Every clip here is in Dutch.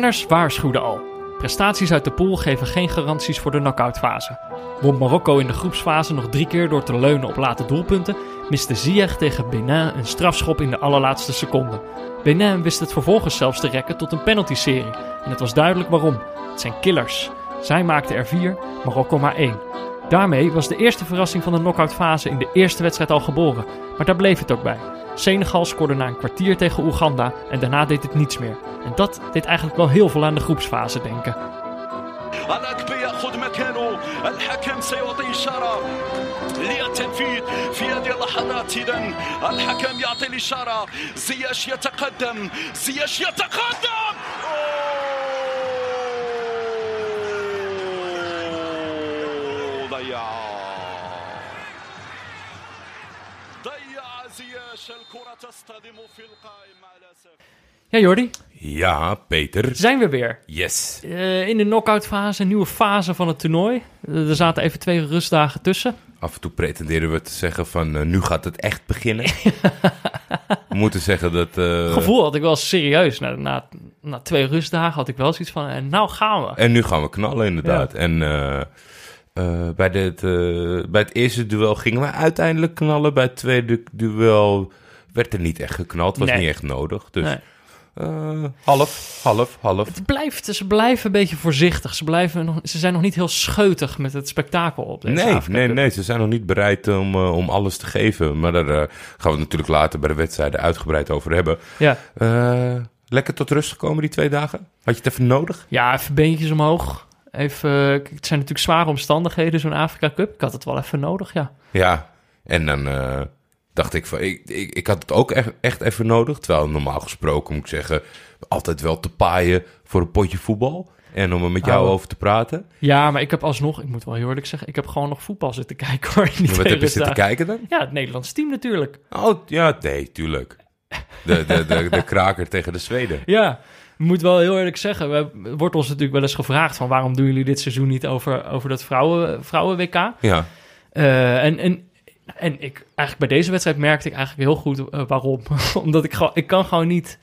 Kenners waarschuwden al. Prestaties uit de pool geven geen garanties voor de knock-outfase. Won Marokko in de groepsfase nog drie keer door te leunen op late doelpunten, miste Ziyech tegen Benin een strafschop in de allerlaatste seconde. Benin wist het vervolgens zelfs te rekken tot een penalty-serie. En het was duidelijk waarom. Het zijn killers. Zij maakten er vier, Marokko maar één. Daarmee was de eerste verrassing van de knock-outfase in de eerste wedstrijd al geboren. Maar daar bleef het ook bij. Senegal scoorde na een kwartier tegen Oeganda en daarna deed het niets meer. En dat deed eigenlijk wel heel veel aan de groepsfase denken. الأكبي يأخذ مكانه الحكم سيعطي إشارة للتنفيذ في هذه اللحظات إذا الحكم يعطي الإشارة زياش يتقدم زياش يتقدم Ja, Jordi, Ja, Peter. zijn we weer. Yes. Eh, in de knock-out fase, een nieuwe fase van het toernooi. Eh, er zaten even twee rustdagen tussen. Af en toe pretenderen we te zeggen van eh, nu gaat het echt beginnen. we moeten zeggen dat... eh, Gevoel had ik wel serieus. Na, na, na twee rustdagen had ik wel zoiets van, en nou gaan we. En nu gaan we knallen inderdaad. En eh, eh, bij, dit, bij het eerste duel gingen we uiteindelijk knallen. Bij het tweede duel werd er niet echt geknald. Was Nee. niet echt nodig. Dus Nee. eh, half, half, half. Het blijft, ze blijven een beetje voorzichtig. Ze, blijven nog, ze zijn nog niet heel scheutig met het spektakel op deze Nee, nee, nee, ze zijn nog niet bereid om, eh, om alles te geven. Maar daar eh, gaan we het natuurlijk later bij de wedstrijden uitgebreid over hebben. Ja. Eh, lekker tot rust gekomen die twee dagen? Had je het even nodig? ja, even beentjes omhoog. Even, het zijn natuurlijk zware omstandigheden, zo'n Afrika Cup. Ik had het wel even nodig, ja. Ja, en dan eh, dacht ik van, ik, ik, ik had het ook echt, echt even nodig. Terwijl normaal gesproken moet ik zeggen, altijd wel te paaien voor een potje voetbal. En om er met jou Oh. over te praten. Ja, maar ik heb alsnog, ik moet wel heel eerlijk zeggen, ik heb gewoon nog voetbal zitten kijken hoor. Niet Wat heb je zitten kijken dan? Ja, het Nederlands team natuurlijk. Oh, ja, nee, tuurlijk. De, de, de, de kraker tegen de Zweden. Ja, ik moet wel heel eerlijk zeggen, we, wordt ons natuurlijk wel eens gevraagd van waarom doen jullie dit seizoen niet over, over dat vrouwen, vrouwen-WK? Ja, Eh, en, en, en ik, eigenlijk bij deze wedstrijd merkte ik eigenlijk heel goed eh, waarom. Omdat ik gewoon, ik kan gewoon niet,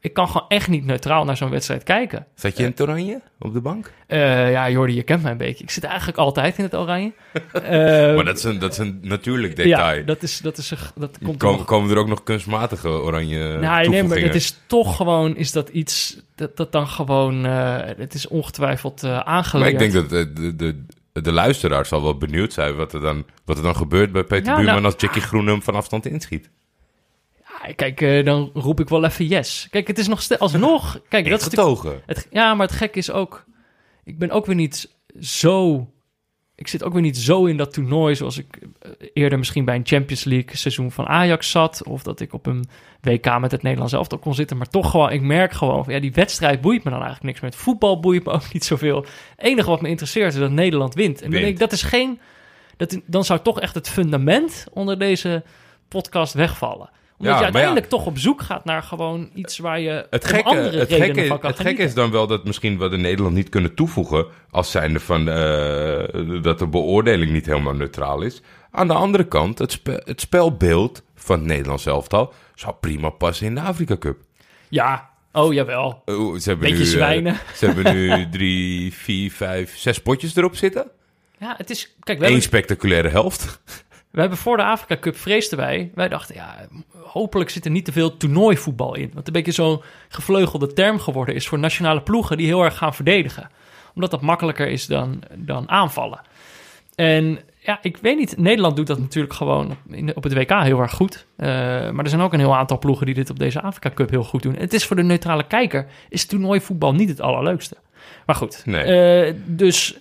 ik kan gewoon echt niet neutraal naar zo'n wedstrijd kijken. zat je in het oranje op de bank? Eh, ja, Jordi, je kent mij een beetje. Ik zit eigenlijk altijd in het oranje. Eh, maar dat is, een, dat is een natuurlijk detail. Ja, dat is, dat is, een, dat komt Kom, nog- komen er ook nog kunstmatige oranje Nou, nee, maar het is toch gewoon, is dat iets, dat, dat dan gewoon, het is ongetwijfeld eh Maar aangeleerd. ik denk dat de, de, de, de luisteraar zal wel benieuwd zijn wat er dan, wat er dan gebeurt bij Peter Ja, Buurman nou- als Jackie Groen hem van afstand inschiet. Ja, kijk, eh, dan roep ik wel even yes. Kijk, het is nog steeds, alsnog, kijk, dat is getogen. het, ja, maar het gek is ook, ik ben ook weer niet zo, ik zit ook weer niet zo in dat toernooi zoals ik eh, eerder misschien bij een Champions League seizoen van Ajax zat, of dat ik op een WK met het Nederlands elftal kon zitten, maar toch gewoon, ik merk gewoon, ja, die wedstrijd boeit me dan eigenlijk niks meer. Het voetbal boeit me ook niet zoveel. Het enige wat me interesseert is dat Nederland wint. En dan denk ik, dat is geen, dat, dan zou toch echt het fundament onder deze podcast wegvallen. Omdat Ja, je ja. uiteindelijk toch op zoek gaat naar gewoon iets waar je Het gekke, andere het, redenen gekke, van kan het gekke is dan wel dat misschien wat in Nederland niet kunnen toevoegen... als zijnde van eh, dat de beoordeling niet helemaal neutraal is. Aan de andere kant, het, spe- het spelbeeld van het Nederlands elftal... zou prima passen in de Afrika Cup. Ja, oh jawel. Ze hebben Beetje nu, eh, zwijnen. ze hebben nu drie, vier, vijf, zes potjes erop zitten. Ja, het is. Kijk, Eén hebben, spectaculaire helft. We hebben voor de Afrika Cup vreesden wij. Wij dachten, ja, hopelijk zit er niet te veel toernooivoetbal in. Wat een beetje zo'n gevleugelde term geworden is voor nationale ploegen die heel erg gaan verdedigen. Omdat dat makkelijker is dan, dan aanvallen. En ja, ik weet niet. Nederland doet dat natuurlijk gewoon op, in de- op het WK heel erg goed. Eh, maar er zijn ook een heel aantal ploegen die dit op deze Afrika Cup heel goed doen. Het is voor de neutrale kijker, is toernooivoetbal niet het allerleukste. Maar goed, Nee. eh, dus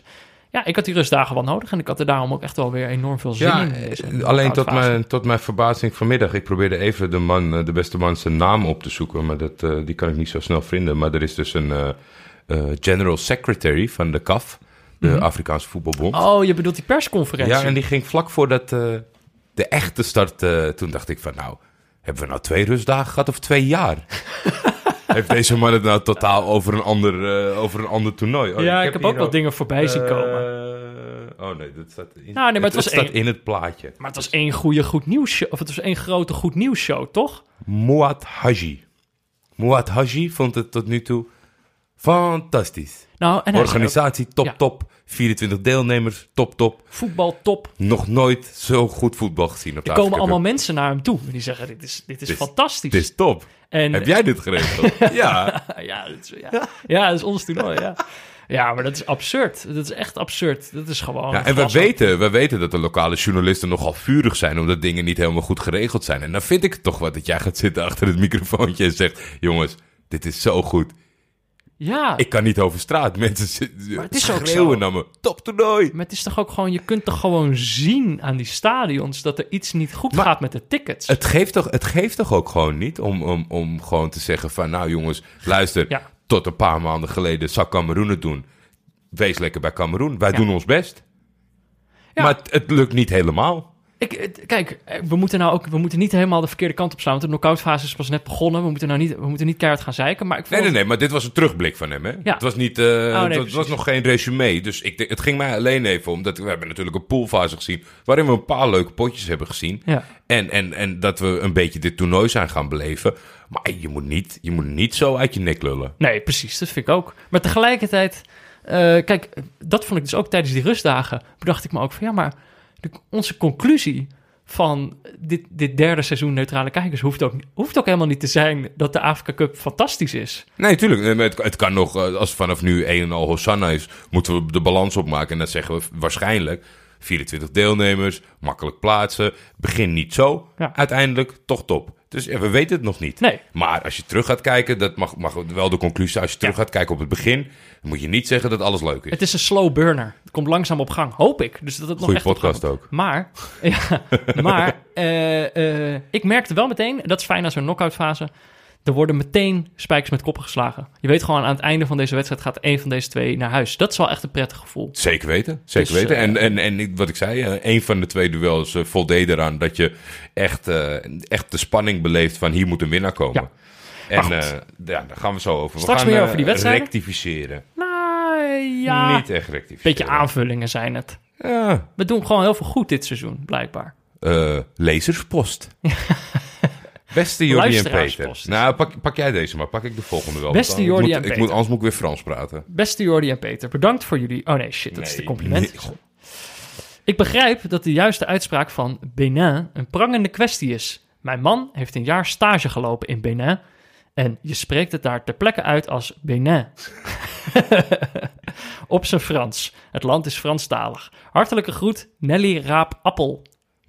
ja, ik had die rustdagen wel nodig. En ik had er daarom ook echt wel weer enorm veel zin Ja, in. deze eh, alleen tot mijn, tot mijn verbazing vanmiddag. Ik probeerde even de, man, eh, de beste man zijn naam op te zoeken, maar dat, eh, die kan ik niet zo snel vinden. Maar er is dus een general secretary van de CAF, de Afrikaanse Voetbalbond. Oh, je bedoelt die persconferentie? ja, en die ging vlak voordat de echte start, toen dacht ik van nou, hebben we nou twee rustdagen gehad of twee jaar? Heeft deze man het nou totaal over een ander, eh, over een ander toernooi? Oh, Ja, ik heb, ook wat dingen voorbij zien komen. Eh, oh nee, dat staat in, Nou, nee, maar het was staat één- in het plaatje. Maar het was één goede goed nieuws show, of het was één grote goed nieuws show, toch? Muad Haji. Muad Haji vond het tot nu toe Fantastisch. Nou, en ook, Organisatie, top, Ja. top. 24 deelnemers, top, top. voetbal top. Nog nooit zo goed voetbal gezien op de Er komen allemaal mensen naar hem toe. En die zeggen, dit is, dit is Dit is- fantastisch. Het is top. en, Heb jij dit geregeld? ja. ja, dat is, ja. ja, dat is ons toernooi, ja. Ja, maar dat is absurd. Dat is echt absurd. Dat is gewoon... ja. En we weten, we weten dat de lokale journalisten nogal vurig zijn... omdat dingen niet helemaal goed geregeld zijn. En dan vind ik het toch wat dat jij gaat zitten achter het microfoontje en zegt... jongens, dit is zo goed. Ja, Ik kan niet over straat. Mensen Maar het is schreeuwen zo. naar me. Top toernooi. maar het is toch ook gewoon... Je kunt toch gewoon zien aan die stadions... dat er iets niet goed Maar- gaat met de tickets. Het geeft, toch, het geeft toch ook gewoon niet om, om, om gewoon te zeggen van... nou jongens, luister, Ja. tot een paar maanden geleden zou Cameroen het doen. Wees lekker bij Cameroen. Wij Ja. doen ons best. Ja. Maar het, het lukt niet helemaal. Ik, kijk, eh, we moeten nou ook... We moeten niet helemaal de verkeerde kant op slaan. Want de knock-out fase is pas net begonnen. We moeten, nou niet, we moeten niet keihard gaan zeiken. Maar ik Nee, vond nee, nee, maar dit was een terugblik van hem, hè? Ja. Het was niet, eh, nee, het, was- nog geen resume. Dus ik, het ging mij alleen even om, dat we hebben natuurlijk een poolfase gezien, waarin we een paar leuke potjes hebben gezien. Ja. En, en, en dat we een beetje dit toernooi zijn gaan beleven. Maar je moet niet, je moet niet zo uit je nek lullen. Nee, precies. Dat vind ik ook. Maar tegelijkertijd, eh, kijk, dat vond ik dus ook tijdens die rustdagen. Bedacht ik me ook van ja, maar de, onze conclusie van dit, dit derde seizoen neutrale kijkers hoeft ook, hoeft ook helemaal niet te zijn dat de Afrika Cup fantastisch is. Nee, tuurlijk. Het, het kan nog, eh, als het vanaf nu een en al Hosanna is, moeten we de balans opmaken. En dat zeggen we waarschijnlijk. 24 deelnemers, makkelijk plaatsen. Begin niet zo. Ja. Uiteindelijk toch top. Dus ja, we weten het nog niet. Nee. Maar als je terug gaat kijken, dat mag, mag wel de conclusie. Als je terug gaat kijken op het begin, dan moet je niet zeggen dat alles leuk is. Het is een slow burner. Het komt langzaam op gang, hoop ik. Dus dat het nog echt podcast ook. Maar, ja, maar eh, eh, ik merkte wel meteen, en dat is fijn aan zo'n knock-out fase, er worden meteen spijkers met koppen geslagen. Je weet gewoon aan het einde van deze wedstrijd gaat één van deze twee naar huis. Dat is wel echt een prettig gevoel. Zeker weten, zeker Dus, weten. eh, En, en, en wat ik zei, eh, een van de twee duels eh, voldeed eraan dat je echt, eh, echt de spanning beleeft van hier moet een winnaar komen. Ja. En eh, ja, daar gaan we zo over. Straks we gaan, meer eh, over die wedstrijden. rectificeren. Nou ja, Niet echt rectificeren. beetje aanvullingen zijn het. Ja. We doen gewoon heel veel goed dit seizoen, blijkbaar. Eh, lezerspost. Beste Jordi en Peter. Nou, pak, pak jij deze maar. Pak ik de volgende wel. Beste Jordi ik en moet, ik Peter. moet, Anders moet ik weer Frans praten. Beste Jordi en Peter, bedankt voor jullie... Oh nee, shit, dat is de compliment. nee. Ik begrijp dat de juiste uitspraak van Benin een prangende kwestie is. Mijn man heeft een jaar stage gelopen in Benin en je spreekt het daar ter plekke uit als Benin. Op zijn Frans. Het land is Franstalig. Hartelijke groet, Nelly Raap Appel.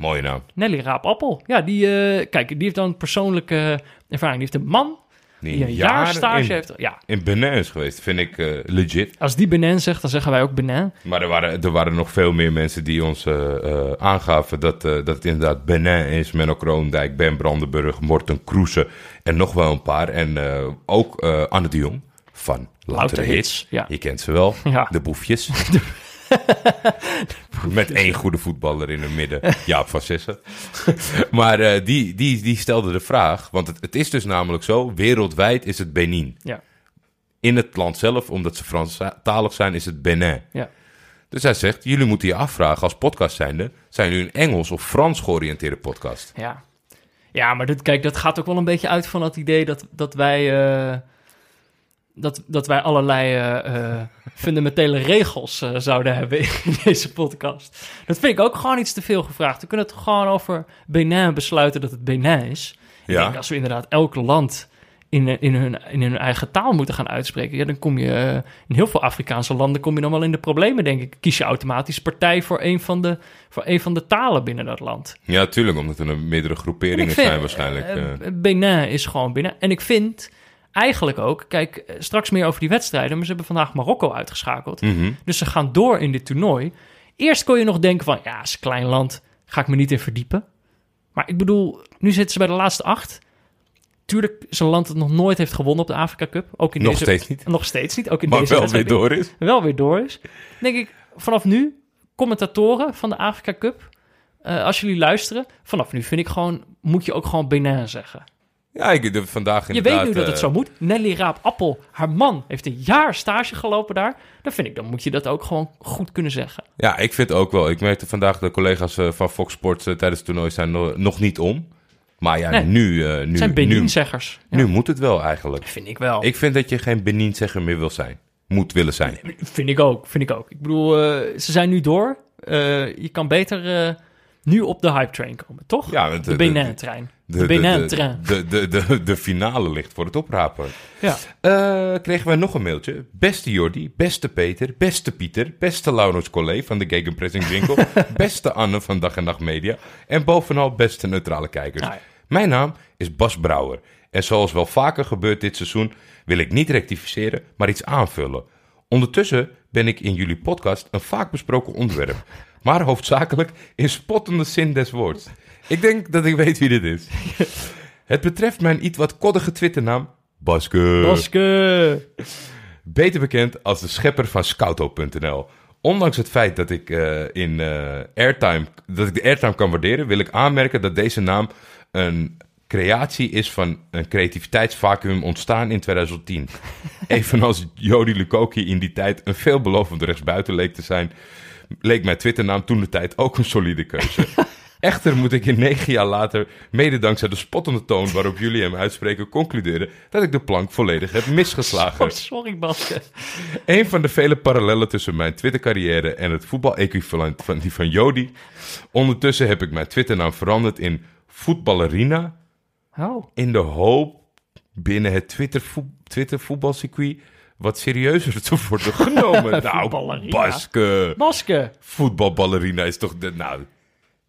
Mooie naam. Nelly Raap Appel. Ja, die, eh, kijk, die heeft dan persoonlijke ervaring. Die heeft een man Die die een jaar stage in, heeft. Ja, in Benin is geweest. Vind ik eh, legit. als die Benin zegt, dan zeggen wij ook Benin. Maar er waren, er waren nog veel meer mensen die ons eh, aangaven dat, dat het inderdaad Benin is. Menno Kroondijk, Ben Brandenburg, Morten Kroese en nog wel een paar. En ook Anne de Jong van Louter Hits. Hits, ja. Je kent ze wel, Ja. de boefjes. Met één goede voetballer in het midden, Jaap van Sessen. maar eh, die, die, die stelde de vraag, want het, het is dus namelijk zo, wereldwijd is het Benin. Ja, In het land zelf, omdat ze Franstalig zijn, is het Benin. ja. Dus hij zegt, jullie moeten je afvragen als podcast zijnde... zijn jullie een Engels of Frans georiënteerde podcast? Ja, ja maar dit, kijk, dat gaat ook wel een beetje uit van het idee dat, dat wij. eh, dat, dat wij allerlei eh, eh, fundamentele regels eh, zouden hebben in deze podcast. Dat vind ik ook gewoon iets te veel gevraagd. We kunnen het gewoon over Benin besluiten dat het Benin is. Ik denk als we inderdaad elk land in, in, hun, in hun eigen taal moeten gaan uitspreken... Ja, dan kom je in heel veel Afrikaanse landen kom je dan wel in de problemen, denk ik. Kies je automatisch partij voor een van de, voor een van de talen binnen dat land. Ja, tuurlijk, omdat er meerdere En groeperingen vind, zijn waarschijnlijk. Benin is gewoon binnen. En ik vind eigenlijk ook, kijk, eh, straks meer over die wedstrijden, maar ze hebben vandaag Marokko uitgeschakeld. mhm. Dus ze gaan door in dit toernooi. Eerst kon je nog denken van, ja, is een klein land, ga ik me niet in verdiepen. Maar ik bedoel, nu zitten ze bij de laatste acht. Tuurlijk is een land dat nog nooit heeft gewonnen op de Afrika Cup. Ook in Nog deze, steeds niet. Nog steeds niet, ook in Maar deze wel weer door is. wel weer door is. Denk ik, vanaf nu, commentatoren van de Afrika Cup, eh, als jullie luisteren, vanaf nu vind ik gewoon, moet je ook gewoon Benin zeggen. Ja, ik vandaag Je weet nu dat het eh, zo moet. Nelly Raap Appel, haar man, heeft een jaar stage gelopen daar. Dan vind ik, dan moet je dat ook gewoon goed kunnen zeggen. Ja, ik vind ook wel. Ik merkte vandaag de collega's eh, van Fox Sports eh, tijdens het toernooi zijn no- nog niet om. Maar ja, Nee. nu, Het nu, zijn nu, Benin-zeggers. Ja, nu moet het wel eigenlijk. vind ik wel. Ik vind dat je geen Benin-zegger meer wil zijn. Moet willen zijn. Vind ik ook, vind ik ook. Ik bedoel, ze zijn nu door. Je kan beter nu op de hype train komen, toch? Ja, want de Benin-trein. De, Benin-trein. de, de, de, de finale ligt voor het oprapen. Ja. Eh, kregen wij nog een mailtje. Beste Jordi, beste Peter, beste Pieter, beste Laurens Collet van de Gegenpressing Winkel, beste Anne van Dag en Nacht Media en bovenal beste neutrale kijkers. Nou ja. Mijn naam is Bas Brouwer en zoals wel vaker gebeurt dit seizoen wil ik niet rectificeren, maar iets aanvullen. Ondertussen ben ik in jullie podcast een vaak besproken onderwerp, maar hoofdzakelijk in spottende zin des woords. Ik denk dat ik weet wie dit is. Het betreft mijn iets wat koddige Twitternaam Baske. Baske. Beter bekend als de schepper van Scouto.nl. Ondanks het feit dat ik, eh, in, eh, airtime, dat ik de airtime kan waarderen, wil ik aanmerken dat deze naam een creatie is van een creativiteitsvacuum ontstaan in 2010. Evenals Jody Lukoki in die tijd een veelbelovende rechtsbuiten leek te zijn, leek mijn Twitternaam toen de tijd ook een solide keuze. Echter moet ik in negen jaar later, mede dankzij de spottende toon waarop jullie hem uitspreken, concluderen dat ik de plank volledig heb misgeslagen. Oh, sorry, Baske. Een van de vele parallellen tussen mijn Twitter-carrière en het voetbal-equivalent van die van Jody. Ondertussen heb ik mijn Twitternaam veranderd in voetballerina. Oh, In de hoop binnen het Twitter-voe- Twitter-voetbalcircuit wat serieuzer te worden genomen. nou. Baske. Baske. Voetbalballerina is toch de... Nou,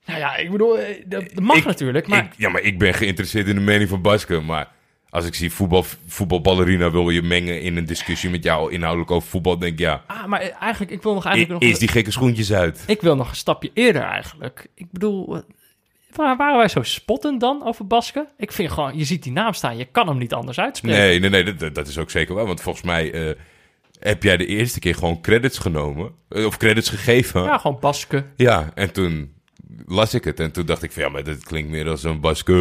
Nou ja, ik bedoel, eh, dat mag ik- natuurlijk, maar... ik, ja, maar ik ben geïnteresseerd in de mening van Baske. Maar als ik zie voetbal, voetbalballerina wil je mengen in een discussie met jou inhoudelijk over voetbal, denk ik ja... Ah, maar eh, eigenlijk, ik wil nog I- eigenlijk nog... Is die gekke schoentjes uit? Ik wil nog een stapje eerder eigenlijk. Ik bedoel, eh, waar waren wij zo spottend dan over Baske? Ik vind gewoon, je ziet die naam staan, je kan hem niet anders uitspreken. Nee, nee, nee, dat, dat is ook zeker wel. Want volgens mij eh, heb jij de eerste keer gewoon credits genomen. eh, Of credits gegeven. Ja, Ja. gewoon Baske. en toen las ik het. En toen dacht ik van, ja, maar dat klinkt meer als een baske.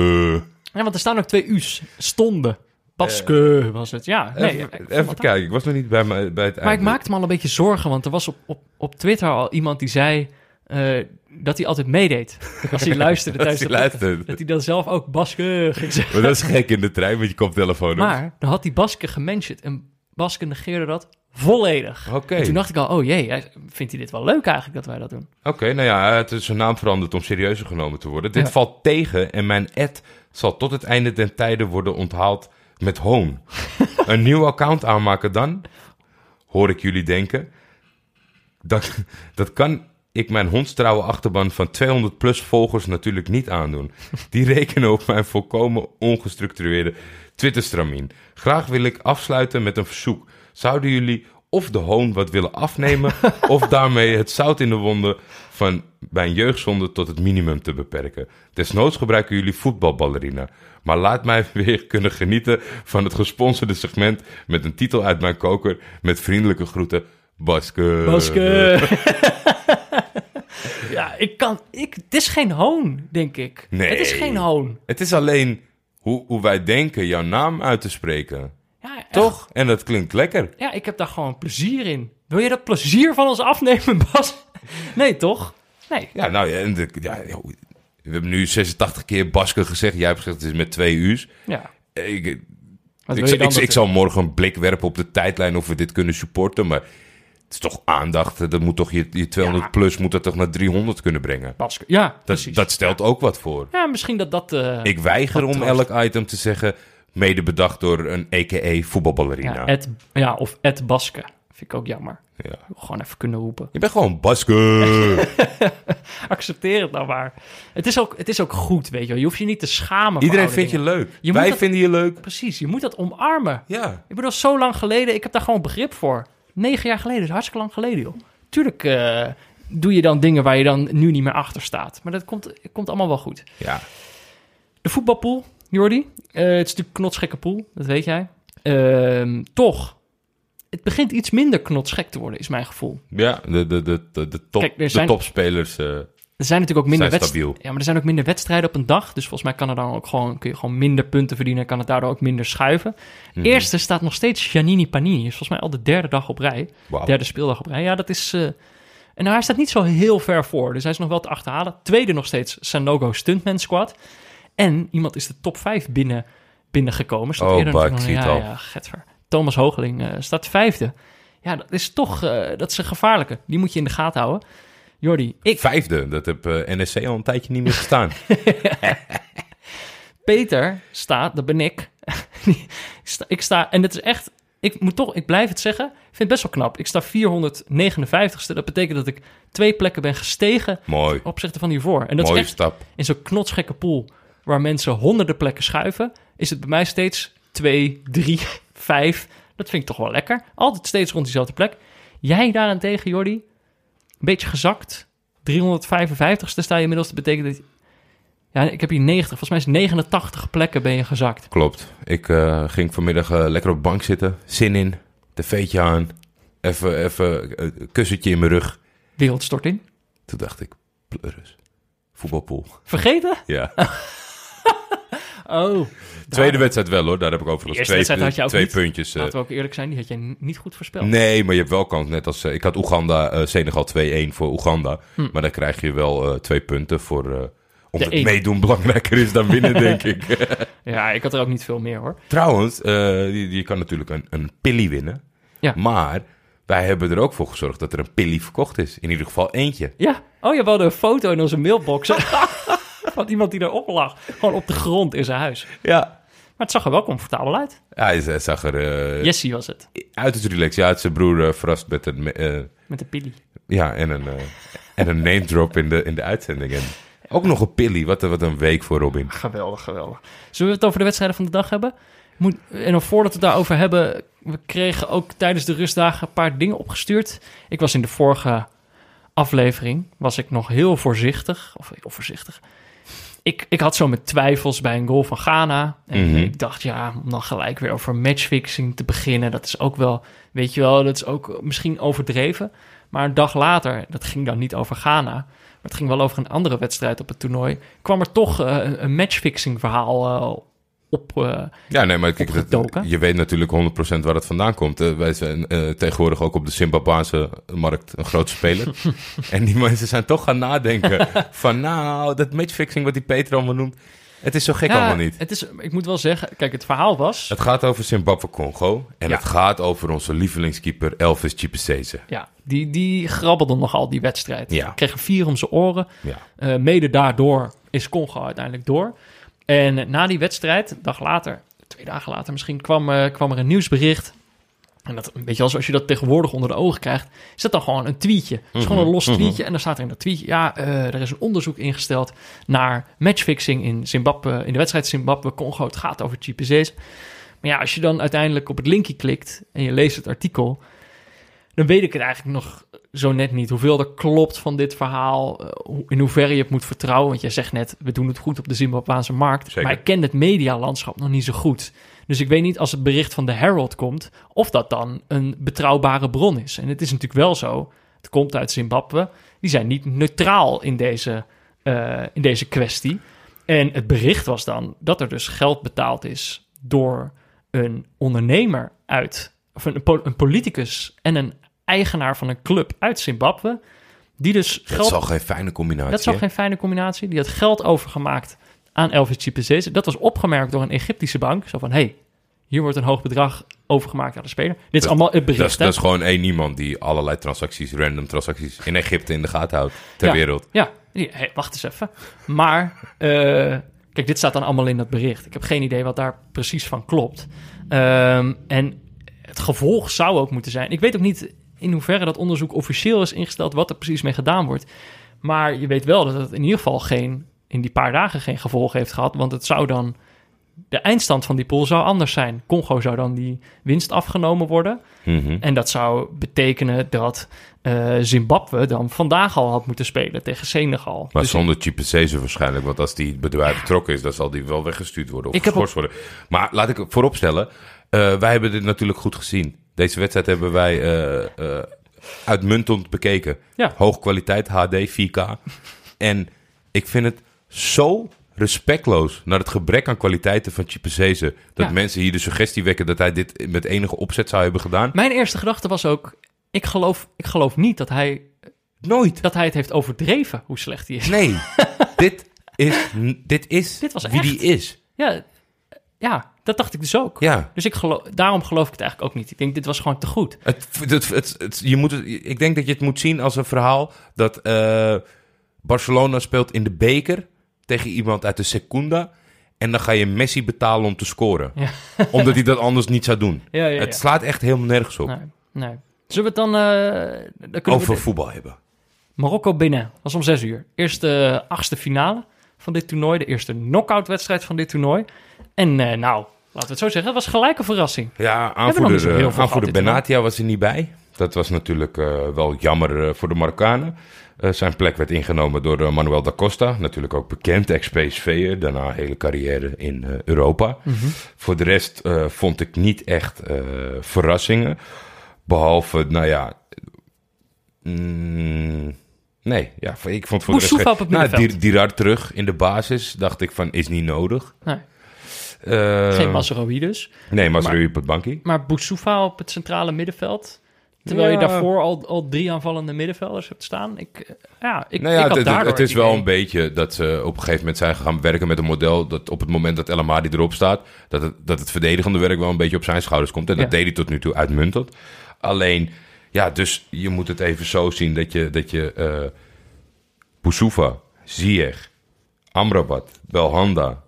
Ja, want er staan ook twee U's. Stonden. Baske was het, ja. Nee, even ik kijken, ik was nog niet bij, bij het Maar ik maakte me al een beetje zorgen, want er was op, op, op Twitter al iemand die zei eh, dat hij altijd meedeed. Als hij luisterde tijdens hij luisterde. Dat hij dan zelf ook Baske ging zeggen. Maar dat is gek in de trein met je koptelefoon. op. Maar dan had hij Baske gementiond en Baske negeerde dat volledig. Oké, En toen dacht ik al, oh jee, hij- vindt hij dit wel leuk eigenlijk dat wij dat doen? Oké, nou ja, het is zijn naam veranderd om serieuzer genomen te worden. Dit Ja. valt tegen en mijn ad zal tot het einde den tijden worden onthaald met hoon. een nieuw account aanmaken dan, hoor ik jullie denken. Dat, dat kan ik mijn hondstrouwe achterban van 200 plus volgers natuurlijk niet aandoen. Die rekenen op mijn volkomen ongestructureerde Twitterstramien. Graag wil ik afsluiten met een verzoek. Zouden jullie of de hoon wat willen afnemen... of daarmee het zout in de wonden van mijn jeugdzonde tot het minimum te beperken? Desnoods gebruiken jullie voetbalballerina. Maar laat mij weer kunnen genieten van het gesponsorde segment... met een titel uit mijn koker met vriendelijke groeten... Baske. Baske! ja, ik kan... Ik, het is geen hoon, denk ik. Nee. Het is geen hoon. Het is alleen hoe, hoe wij denken jouw naam uit te spreken. Ja. Toch? En dat klinkt lekker. Ja, ik heb daar gewoon plezier in. Wil je dat plezier van ons afnemen, Bas? Nee, toch? Nee. Ja, nou ja, en de, ja, we hebben nu 86 keer Baske gezegd. Jij hebt gezegd het is met twee uur's. Ja. Ik, ik, ik, ik, zal morgen een blik werpen op de tijdlijn of we dit kunnen supporten. Maar is toch aandacht. Dat moet toch je, je 200 Ja. plus moet dat toch naar 300 kunnen brengen. Baske. Ja, Dat, precies. dat stelt ook wat voor. Ja, misschien dat dat... eh, Ik weiger dat om troost. elk item te zeggen. Mede bedacht door een a.k.a. voetbalballerina. ja, Ed, ja, of Ed Baske. Vind ik ook jammer. Ja. Gewoon even kunnen roepen. Je bent gewoon Baske. Accepteer het nou maar. Het is ook, het is ook goed, weet je wel. Je hoeft je niet te schamen Iedereen vindt je leuk. Je Wij dat- vinden je leuk. Precies, je moet dat omarmen. Ja. Ik bedoel, zo lang geleden, ik heb daar gewoon begrip voor. Negen jaar geleden, is hartstikke lang geleden, joh. Tuurlijk eh, doe je dan dingen waar je dan nu niet meer achter staat. Maar dat komt, komt allemaal wel goed. Ja. De voetbalpool, Jordi. Eh, het is natuurlijk een knotsgekke pool, dat weet jij. Ehm, toch, het begint iets minder knotsgek te worden, is mijn gevoel. Ja, de, de, de, de, top, Kijk, er de topspelers. Er zijn natuurlijk ook minder wedstrijden. Ja, maar er zijn ook minder wedstrijden op een dag. Dus volgens mij kan er dan ook gewoon, kun je gewoon minder punten verdienen. Kan het daardoor ook minder schuiven. mhm. Eerste staat nog steeds Giannini Panini. Is volgens mij al de derde dag op rij. Derde speeldag op rij. Ja, dat is. eh, En hij staat niet zo heel ver voor. Dus hij is nog wel te achterhalen. Tweede nog steeds Sanogo Stuntman Squad. En iemand is de top 5 binnen, binnengekomen. Staat Oh, ik nog- zie ja, het al. ja, getver. Thomas Hogeling eh, staat vijfde. Ja, dat is toch eh, dat is een gevaarlijke. Die moet je in de gaten houden. Jordi, ik, Vijfde, dat heb eh, NSC al een tijdje niet meer gestaan. Peter staat, dat ben ik. ik, sta, ik sta, en het is echt, ik moet toch, ik blijf het zeggen, ik vind het best wel knap. Ik sta 459ste, dat betekent dat ik twee plekken ben gestegen Mooi, op opzichte van hiervoor. En dat mooie is echt stap. in zo'n knotsgekke pool waar mensen honderden plekken schuiven, is het bij mij steeds 2, 3, 5. Dat vind ik toch wel lekker. Altijd steeds rond diezelfde plek. Jij daarentegen, Jordi, beetje gezakt. 355ste sta je inmiddels. Dat betekent dat... Ja, ik heb hier 90. Volgens mij is 89 plekken ben je gezakt. Klopt. Ik eh, ging vanmiddag eh, lekker op de bank zitten, zin in, tv'tje aan, even, even eh, een kussentje in mijn rug. Wereldstorting. Toen dacht ik, pleuris, voetbalpool. Vergeten? Ja. Oh. Tweede wedstrijd wel hoor, daar heb ik overigens twee, wedstrijd had je ook twee niet. puntjes. eh, Laten we ook eerlijk zijn, die had jij niet goed voorspeld. Nee, maar je hebt wel kans. Net als eh, ik had Oeganda, eh, Senegal 2-1 voor Oeganda. Hm. Maar dan krijg je wel twee punten voor. omdat het meedoen belangrijker is dan winnen, denk ik. Ja, ik had er ook niet veel meer hoor. Trouwens, je, je kan natuurlijk een, een pilly winnen. Ja. Maar wij hebben er ook voor gezorgd dat er een pilly verkocht is. In ieder geval eentje. Ja. Oh, je hadden een foto in onze mailbox van iemand die erop lag. Gewoon op de grond in zijn huis. Ja. Maar het zag er wel comfortabel uit. Ja, zag er eh, Jessie was het, uit het relax. Ja, het zijn broer eh, verrast met een, eh, met de pilly. ja, en een, en een name drop in de, in de uitzending. En ook nog een pilly. Wat, een- wat een week voor Robin. Geweldig, geweldig. Zullen we het over de wedstrijden van de dag hebben? Moet, en nog voordat we het daarover hebben, we kregen ook tijdens de rustdagen een paar dingen opgestuurd. Ik was in de vorige aflevering, was ik nog heel voorzichtig, of heel voorzichtig. Ik, ik had zo met twijfels bij een goal van Ghana. En Mhm. ik dacht, ja, om dan gelijk weer over matchfixing te beginnen, dat is ook wel, weet je wel, dat is ook misschien overdreven. Maar een dag later, dat ging dan niet over Ghana, maar het ging wel over een andere wedstrijd op het toernooi, kwam er toch eh, een, matchfixing verhaal eh, op. eh, Ja, nee, maar kijk, dat- Opgetoken. je weet natuurlijk 100% waar het vandaan komt. Wij zijn eh, tegenwoordig ook op de Zimbabweanse markt een grote speler. en die mensen zijn toch gaan nadenken van nou, dat matchfixing wat die Peter allemaal noemt, het is zo gek ja, allemaal niet. Het is, ik moet wel zeggen, kijk, het verhaal was. Het gaat over Zimbabwe-Congo en Ja. het gaat over onze lievelingskeeper Elvis Chipeseze. Ja, die, die grabbelde nogal die wedstrijd. Ja. Kreeg er vier om zijn oren. Ja. Eh, mede daardoor is Congo uiteindelijk door. En na die wedstrijd, een dag later, twee dagen later misschien, kwam, eh, kwam er een nieuwsbericht. En dat, weet je wel, als je dat tegenwoordig onder de ogen krijgt, is dat dan gewoon een tweetje. Het is gewoon een los mhm. tweetje. En dan staat er in dat tweetje, ja, eh, er is een onderzoek ingesteld naar matchfixing in Zimbabwe, in de wedstrijd Zimbabwe-Congo. Het gaat over GPC's. Maar ja, als je dan uiteindelijk op het linkje klikt en je leest het artikel, dan weet ik het eigenlijk nog zo net niet. Hoeveel er klopt van dit verhaal, eh, in hoeverre je het moet vertrouwen. Want jij zegt net, we doen het goed op de Zimbabweanse markt. Zeker. Maar ik ken het medialandschap nog niet zo goed. Dus ik weet niet als het bericht van de Herald komt, of dat dan een betrouwbare bron is. En het is natuurlijk wel zo, het komt uit Zimbabwe. Die zijn niet neutraal in deze, eh, in deze kwestie. En het bericht was dan dat er dus geld betaald is door een ondernemer uit, of een, een politicus en een eigenaar van een club uit Zimbabwe. Die dus Dat geld. is al geen fijne combinatie. Dat is al geen fijne combinatie. Die had geld overgemaakt aan Elvis Chipezese. Dat was opgemerkt door een Egyptische bank. Zo van, hey, hier wordt een hoog bedrag overgemaakt aan de speler. Dit is Dat- allemaal het bericht, Dat is, dat is gewoon één iemand die allerlei transacties, random transacties in Egypte in de gaten houdt ter Ja. wereld. Ja, hey, wacht eens even. Maar, eh, kijk, dit staat dan allemaal in dat bericht. Ik heb geen idee wat daar precies van klopt. Ehm, en het gevolg zou ook moeten zijn... Ik weet ook niet in hoeverre dat onderzoek officieel is ingesteld... wat er precies mee gedaan wordt. Maar je weet wel dat het in ieder geval geen... in die paar dagen geen gevolg heeft gehad. Want het zou dan... De eindstand van die pool zou anders zijn. Congo zou dan die winst afgenomen worden. Mhm. En dat zou betekenen dat eh, Zimbabwe dan vandaag al had moeten spelen tegen Senegal. Maar Dus zonder Chipeseze waarschijnlijk, want als die bedrijf betrokken is, dan zal die wel weggestuurd worden of geschorst worden. Maar laat ik vooropstellen, eh wij hebben dit natuurlijk goed gezien. Deze wedstrijd hebben wij eh, eh, uitmuntend bekeken. Ja. Hoog kwaliteit, HD, 4K. en ik vind het zo respectloos naar het gebrek aan kwaliteiten van Chipeseze, dat Ja. mensen hier de suggestie wekken dat hij dit met enige opzet zou hebben gedaan. Mijn eerste gedachte was ook... Ik geloof, ik geloof niet dat hij, Nooit. dat hij het heeft overdreven hoe slecht hij is. Nee, dit is, dit is Dit was wie echt. die is. Ja, ja, dat dacht ik dus ook. Ja. Dus ik geloof, daarom geloof ik het eigenlijk ook niet. Ik denk, dit was gewoon te goed. Het, het, het, het- je moet het, ik denk dat je het moet zien als een verhaal dat eh, Barcelona speelt in de beker tegen iemand uit de Secunda. En dan ga je Messi betalen om te scoren. Ja. Omdat hij dat anders niet zou doen. Ja, ja, Het slaat echt helemaal nergens op. Nee, nee. Zullen we het dan... eh, dan Over we voetbal hebben. Marokko-Benin. was om zes uur. Eerste achtste finale van dit toernooi. De eerste knock-out wedstrijd van dit toernooi. En eh, nou, laten we het zo zeggen. Het was gelijk een verrassing. Ja, aanvoerder, eh, aanvoerder toernooi. Benatia was er niet bij. Dat was natuurlijk eh, wel jammer voor de Marokkanen. Zijn plek werd ingenomen door Manuel da Costa. Natuurlijk ook bekend, ex-PSV'er. Daarna een hele carrière in Europa. Voor de rest vond ik niet echt verrassingen. Behalve, nou ja... mm, nee, ja, ik vond voor de rest... Op het nou, Dirard terug in de basis. Dacht ik van, is niet nodig. Nee, Eh, geen Mazraoui dus. Nee, Mazraoui op het bankje. Maar Boussoufa op het centrale middenveld. Terwijl je daarvoor al, al drie aanvallende middenvelders hebt staan. Ik, eh, ja, ik, Nou ja, ik had het, het- daardoor het is wel idee- een beetje dat ze op een gegeven moment zijn gaan werken met een model dat op het moment dat El Amadi erop staat, dat het, dat het verdedigende werk wel een beetje op zijn schouders komt. En dat Ja. deed hij tot nu toe uitmuntend. Alleen, ja, dus je moet het even zo zien dat je, dat je eh Boussoufa, Ziyech, Amrabat, Belhanda,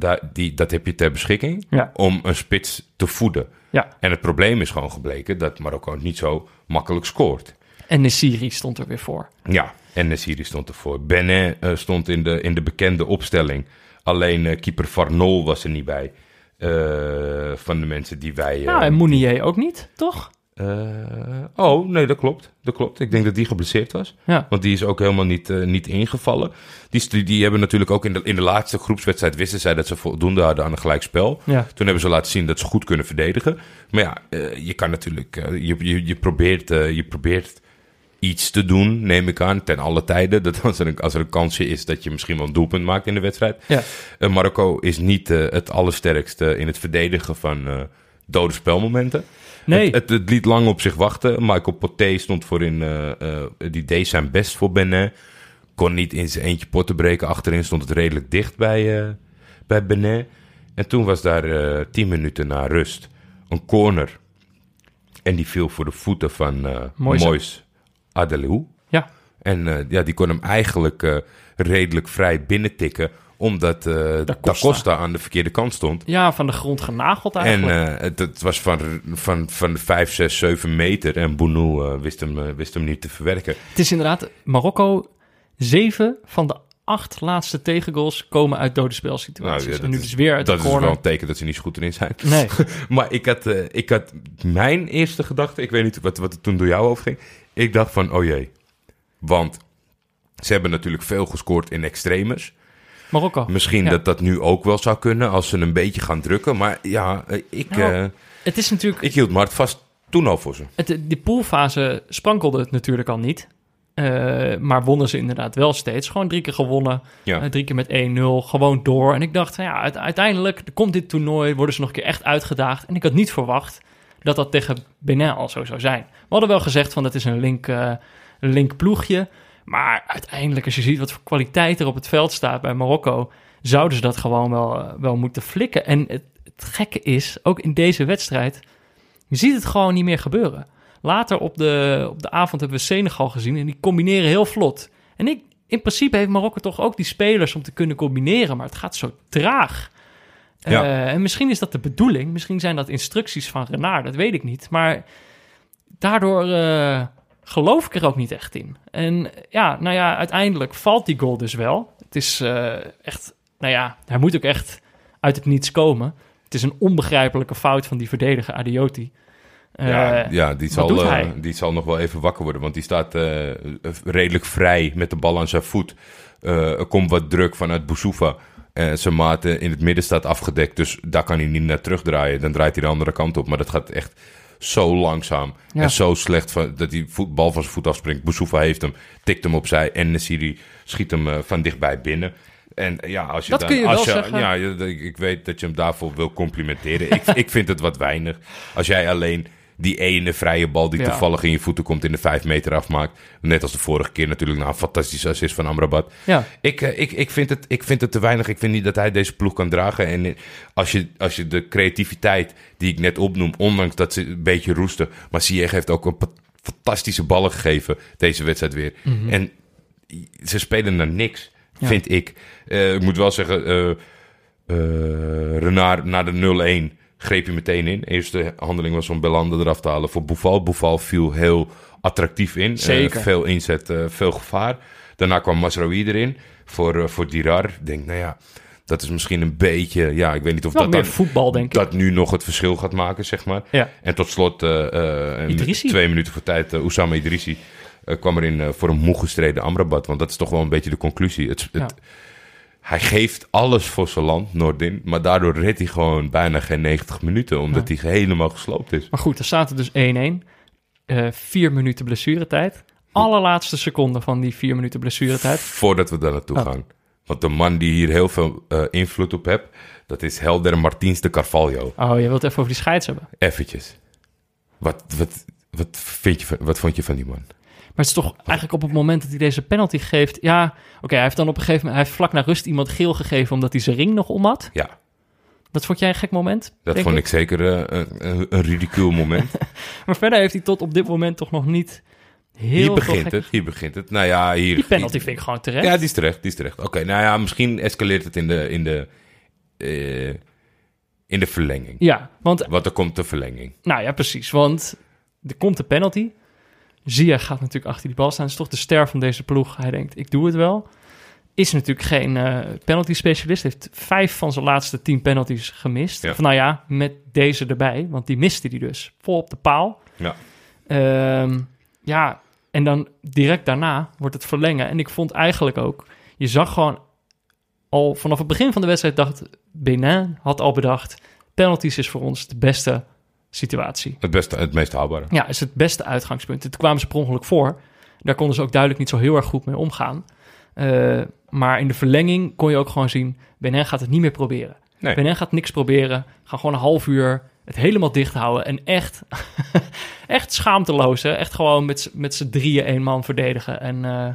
daar, die, dat heb je ter beschikking Ja. om een spits te voeden. Ja, En het probleem is gewoon gebleken dat Marokko niet zo makkelijk scoort. en Nesiri stond er weer voor. Ja, en Nesiri stond ervoor. Benet eh, stond in de, in de bekende opstelling. Alleen eh, keeper Farnol was er niet bij. eh, van de mensen die wij... Nou, en Mounier ook niet, toch? Eh, oh, nee, dat klopt. Dat klopt. Ik denk dat die geblesseerd was. Ja. Want die is ook helemaal niet, eh, niet ingevallen. Die, die hebben natuurlijk ook in de, in de laatste groepswedstrijd... wisten zij dat ze voldoende hadden aan een gelijkspel. Ja. Toen hebben ze laten zien dat ze goed kunnen verdedigen. Maar ja, eh, je kan natuurlijk... je, je, je, probeert, je probeert iets te doen, neem ik aan, ten alle tijden. Dat als er, een, als er een kansje is dat je misschien wel een doelpunt maakt in de wedstrijd. Ja. Marokko is niet het allersterkste in het verdedigen van dode spelmomenten. Nee. Het, het, het liet lang op zich wachten. Michael Poté stond voor in, eh, eh, die deed zijn best voor Benin. Kon niet in zijn eentje potten breken. Achterin stond het redelijk dicht bij, eh, bij Benin. En toen was daar tien minuten na rust een corner. En die viel voor de voeten van Moise. Mois Adelou. Ja. En ja, die kon hem eigenlijk redelijk vrij binnentikken. Omdat eh da, Costa. Costa. aan de verkeerde kant stond. ja, van de grond genageld En eigenlijk. eh, het, het was van, van, van 5, 6, 7 meter. En Bounou eh, wist, hem, eh, wist hem niet te verwerken. Het is inderdaad, Marokko, zeven van de acht laatste tegengoals komen uit dode spelsituaties. Nou, ja, en nu is- dus weer uit Dat is wel een teken dat ze niet zo goed erin zijn. Nee, Maar ik had, ik had mijn eerste gedachte, ik weet niet wat, wat er toen door jou overging. Ik dacht van, oh jee. Want ze hebben natuurlijk veel gescoord in extremes. Marokko. Misschien Ja. dat dat nu ook wel zou kunnen als ze een beetje gaan drukken. Maar ja, eh, ik, Nou, eh, Het is natuurlijk, ik hield Mart vast toen al voor ze. het, die poolfase sprankelde het natuurlijk al niet. Eh, maar wonnen ze inderdaad wel steeds. Gewoon drie keer gewonnen. Ja. Drie keer met 1-0. Gewoon door. En ik dacht, ja, uite- uiteindelijk komt dit toernooi. Worden ze nog een keer echt uitgedaagd. En ik had niet verwacht dat dat tegen Benin al zo zou zijn. We hadden wel gezegd van dat is een link, een link ploegje. Maar uiteindelijk, als je ziet wat voor kwaliteit er op het veld staat bij Marokko, zouden ze dat gewoon wel, eh, wel moeten flikken. En het, het gekke is, ook in deze wedstrijd, je ziet het gewoon niet meer gebeuren. Later op de, op de avond hebben we Senegal gezien en die combineren heel vlot. En ik, in principe heeft Marokko toch ook die spelers om te kunnen combineren, maar het gaat zo traag. Ja. Eh, en misschien is dat de bedoeling, misschien zijn dat instructies van Renard, dat weet ik niet. Maar daardoor eh, geloof ik er ook niet echt in. En ja, nou ja, uiteindelijk valt die goal dus wel. Het is eh, echt, nou ja, hij moet ook echt uit het niets komen. Het is een onbegrijpelijke fout van die verdediger Adioti. Eh, ja, ja die, zal, eh, die zal nog wel even wakker worden. Want die staat redelijk vrij met de bal aan zijn voet. Er komt wat druk vanuit Boussoufa. Eh, zijn maat in het midden staat afgedekt. Dus daar kan hij niet naar terugdraaien. Dan draait hij de andere kant op. Maar dat gaat echt zo langzaam. Ja. En zo slecht van, dat die bal van zijn voet afspringt. Boussoufa heeft hem, tikt hem opzij. En Nesiri schiet hem eh, van dichtbij binnen. En eh, ja, als je Dat dan, kun je als wel je, zeggen. Ja, ik weet dat je hem daarvoor wil complimenteren. ik, ik vind het wat weinig. Als jij alleen die ene vrije bal die Ja. toevallig in je voeten komt in de vijf meter afmaakt. Net als de vorige keer natuurlijk na een fantastische assist van Amrabat. Ja, Ik, eh, ik, ik, vind het, ik vind het te weinig. Ik vind niet dat hij deze ploeg kan dragen. En eh, als je, als je de creativiteit die ik net opnoem, ondanks dat ze een beetje roesten. Maar Ziyech heeft ook een fantastische ballen gegeven deze wedstrijd weer. En ze spelen naar niks, Ja. vind ik. Eh, ik moet wel zeggen, Renard na de 0-1 greep hij meteen in. Eerste handeling was om Belande eraf te halen voor Boufal. Boufal viel heel attractief in. Eh, Zeker. veel inzet, eh, veel gevaar. Daarna kwam Masraoui erin voor, eh, voor Dirar. Ik denk, nou ja, dat is misschien een beetje... Ja, ik weet niet of dat, meer dan, voetbal, denk ik. dat nu nog het verschil gaat maken, zeg maar. Ja. En tot slot, twee minuten voor tijd, uh, Oussama Idrissi kwam erin voor een moe gestreden Amrabat. Want dat is toch wel een beetje de conclusie. Het, het, Ja. Hij geeft alles voor zijn land, Noordin. Maar daardoor redt hij gewoon bijna geen 90 minuten. Omdat hij helemaal gesloopt is. Maar goed, er staat er dus 1-1. Eh vier minuten blessuretijd. Allerlaatste seconde van die vier minuten blessuretijd. Voordat we daar naartoe Oh. gaan. Want de man die hier heel veel eh, invloed op heeft... dat is Helder Martins de Carvalho. Oh, je wilt even over die scheids hebben. Eventjes. Wat, wat, wat, vind je, wat vond je van die man? Maar het is toch eigenlijk op het moment dat hij deze penalty geeft... Ja, oké, hij heeft dan op een gegeven moment... Hij heeft vlak na rust iemand geel gegeven omdat hij zijn ring nog om had. Ja, Dat vond jij een gek moment? dat vond ik zeker eh, een, een, ridicuul moment. Maar verder heeft hij tot op dit moment toch nog niet heel hier begint gekke- het, hier begint het. Nou ja, hier... Die penalty vind ik gewoon terecht. Ja, die is terecht, die is terecht. Oké, nou ja, misschien escaleert het in de, in de, eh, in de verlenging. Ja, want Want er komt de verlenging. Nou ja, precies. Want er komt de penalty. Zia gaat natuurlijk achter die bal staan. is toch de ster van deze ploeg. Hij denkt, ik doe het wel. Is natuurlijk geen eh, penalty specialist. Heeft vijf van zijn laatste tien penalties gemist. Ja. Of nou ja, met deze erbij. Want die miste hij dus. Vol op de paal. Ja. Ehm, ja, en dan direct daarna wordt het verlengen. En ik vond eigenlijk ook... Je zag gewoon al vanaf het begin van de wedstrijd dacht... Benin had al bedacht... Penalties is voor ons de beste situatie. Het, beste, het meest haalbare. Ja, is het beste uitgangspunt. Toen kwamen ze per ongeluk voor. Daar konden ze ook duidelijk niet zo heel erg goed mee omgaan. Eh, maar in de verlenging kon je ook gewoon zien... Benin gaat het niet meer proberen. Nee. Gaat niks proberen. Gaan gewoon een half uur het helemaal dicht houden. En echt, echt schaamteloos. Hè? Echt gewoon met, z'n- met z'n drieën één man verdedigen. En, eh,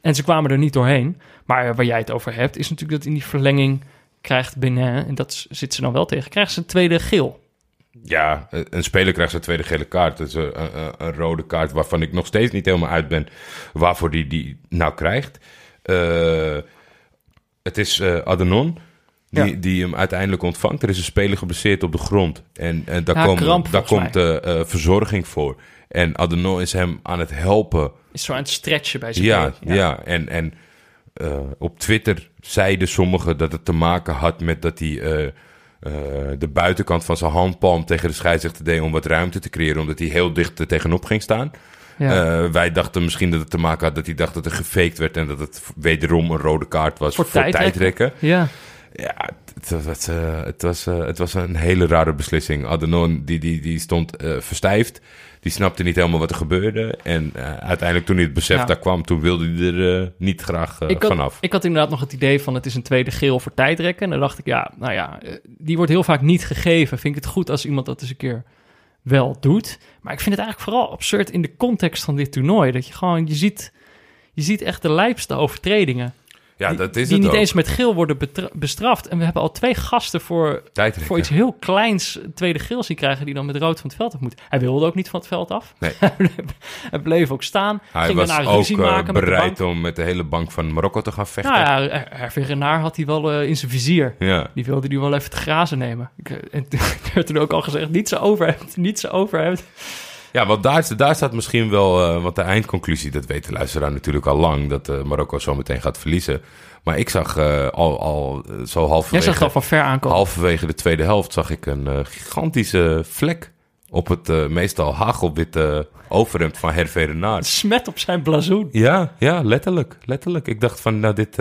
en ze kwamen er niet doorheen. Maar waar jij het over hebt... is natuurlijk dat in die verlenging krijgt Benin... en dat zit ze dan wel tegen... krijgt ze een tweede geel. Ja, een speler krijgt zijn tweede gele kaart. Dat is een, een, een rode kaart waarvan ik nog steeds niet helemaal uit ben waarvoor die die nou krijgt. Eh, het is eh Adenon die, Ja. die hem uiteindelijk ontvangt. Er is een speler geblesseerd op de grond. En, en daar, Ja, komen- kramp, daar komt eh, verzorging voor. En Adenon is hem aan het helpen Is zo aan het stretchen bij zijn Ja, keel. ja. en, en op Twitter zeiden sommigen dat het te maken had met dat hij eh, de buitenkant van zijn handpalm tegen de scheidsrechter deed om wat ruimte te creëren, omdat hij heel dicht er tegenop ging staan. Ja. Eh, wij dachten misschien dat het te maken had dat hij dacht dat er gefaked werd en dat het wederom een rode kaart was Voor voor, tijdrekken. tijdrekken. ja. Ja, het, het was, eh, het, was, het was een hele rare beslissing. Adenon die, die, die stond verstijfd. Die snapte niet helemaal wat er gebeurde. En eh, uiteindelijk toen hij het besef Ja. daar kwam, toen wilde hij er eh, niet graag eh, ik, had, vanaf. ik had inderdaad nog het idee van het is een tweede geel voor tijdrekken. En dan dacht ik, ja, nou ja, die wordt heel vaak niet gegeven. Vind ik het goed als iemand dat eens een keer wel doet. Maar ik vind het eigenlijk vooral absurd in de context van dit toernooi. Dat je gewoon, je ziet, je ziet echt de lijpste overtredingen. Ja, die, dat is die het niet ook. eens met geel worden bestraft. En we hebben al twee gasten voor, voor iets heel kleins tweede geel zien krijgen... die dan met rood van het veld af moet. Hij wilde ook niet van het veld af. Nee. Hij bleef ook staan. Hij ging was ook ruzie eh, maken bereid om met de hele bank van Marokko te gaan vechten. Nou ja, Her- Hervé Renard had hij wel eh, in zijn vizier. ja. Die wilde die wel even te grazen nemen. Ik, eh, en toen werd toen ook al gezegd, niet zo over hebt, niet zo over hebt. Ja, want daar, daar staat misschien wel, eh want de eindconclusie, dat weet de luisteraar natuurlijk al lang, dat eh, Marokko zo meteen gaat verliezen. Maar ik zag eh, al, al zo Jij halverwege, zag al van ver aankomen. halverwege de tweede helft, zag ik een gigantische vlek op het meestal hagelwitte overhemd van Hervé Renard. Smet op zijn blazoen. Ja, ja, letterlijk, letterlijk. Ik dacht van, nou, dit,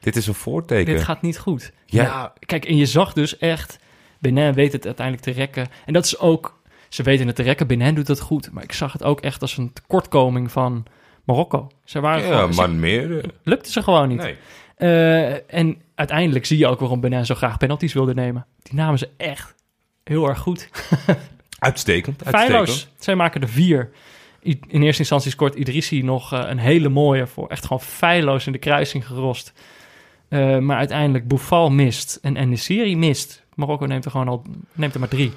dit is een voorteken. Dit gaat niet goed. Ja. Ja. kijk, en je zag dus echt... Benin weet het uiteindelijk te rekken. En dat is ook... Ze weten het te rekken, Benin doet dat goed. Maar ik zag het ook echt als een tekortkoming van Marokko. Ze waren Ja, man meer. eh, lukte ze gewoon niet. nee. Eh, en uiteindelijk zie je ook waarom Benin zo graag penalties wilde nemen. Die namen ze echt heel erg goed. Uitstekend. Feilloos. Zij maken er vier. I- In eerste instantie scoort Idrissi nog eh, een hele mooie voor. Echt gewoon feilloos in de kruising gerost. Maar uiteindelijk Boufal mist en Enesiri mist. Marokko neemt er gewoon al neemt er maar drie.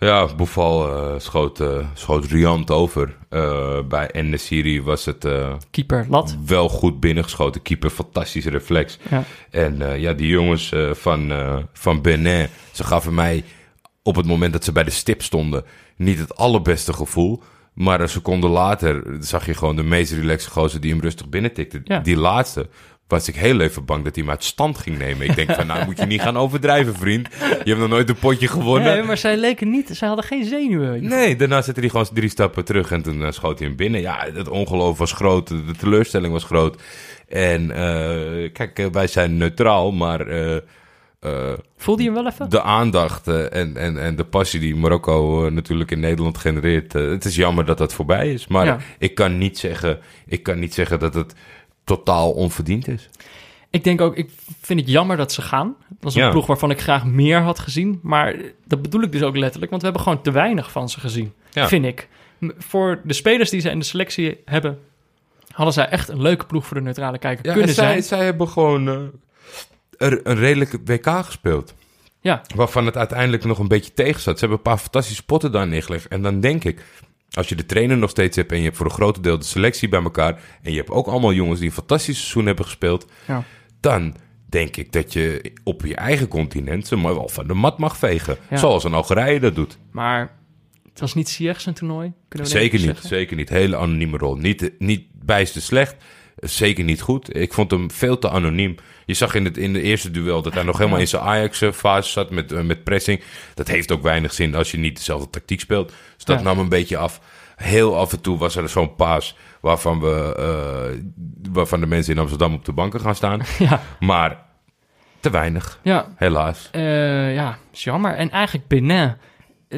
Ja, Boufal eh, schoot, eh, schoot riant over. Eh, bij Enesiri was het Keeper lat. wel goed binnengeschoten. Keeper, fantastische reflex. Ja. En ja, die jongens van, van Benin, ze gaven mij op het moment dat ze bij de stip stonden niet het allerbeste gevoel. Maar een seconde later zag je gewoon de meest relaxe gozer die hem rustig binnentikte. Ja. Die laatste was ik heel even bang dat hij hem uit stand ging nemen. Ik denk van, nou moet je niet gaan overdrijven, vriend. Je hebt nog nooit een potje gewonnen. Nee, maar zij leken niet, zij hadden geen zenuwen. Nee, daarna zette hij gewoon drie stappen terug en toen eh, schoot hij hem binnen. Ja, het ongeloof was groot, de teleurstelling was groot. En eh, kijk, eh, wij zijn neutraal, maar Voelde je hem wel even? de aandacht en, en, en de passie die Marokko natuurlijk in Nederland genereert, het is jammer dat dat voorbij is. Maar Ja. ik, kan niet zeggen, ik kan niet zeggen dat het totaal onverdiend is. Ik denk ook, ik vind het jammer dat ze gaan. Dat is een Ja. ploeg waarvan ik graag meer had gezien. Maar dat bedoel ik dus ook letterlijk, want we hebben gewoon te weinig van ze gezien. Ja. Vind ik. Voor de spelers die ze in de selectie hebben, hadden zij echt een leuke ploeg voor de neutrale kijker Ja, kunnen en zij, zijn. zij hebben gewoon eh, er een redelijke WK gespeeld. Ja, Waarvan het uiteindelijk nog een beetje tegen zat. Ze hebben een paar fantastische spotten daar neergelegd. En dan denk ik, als je de trainer nog steeds hebt... en je hebt voor een groot deel de selectie bij elkaar... en je hebt ook allemaal jongens die een fantastisch seizoen hebben gespeeld... ja. dan denk ik dat je op je eigen continent... ze maar wel van de mat mag vegen. Ja. Zoals een Algerije dat doet. maar het was niet Ziyech zijn toernooi. Kunnen we Zeker niet, zeggen. zeker niet. Hele anonieme rol. Niet, niet bijster slecht, zeker niet goed. Ik vond hem veel te anoniem. Je zag in, het, in de eerste duel dat hij nog helemaal in zijn Ajax-fase zat met, eh, met pressing. Dat heeft ook weinig zin als je niet dezelfde tactiek speelt. Dus dat Ja. nam een beetje af. Heel af en toe was er zo'n paas waarvan, we, eh, waarvan de mensen in Amsterdam op de banken gaan staan. Ja, Maar te weinig, ja, helaas. eh, ja, is jammer. En eigenlijk Benin.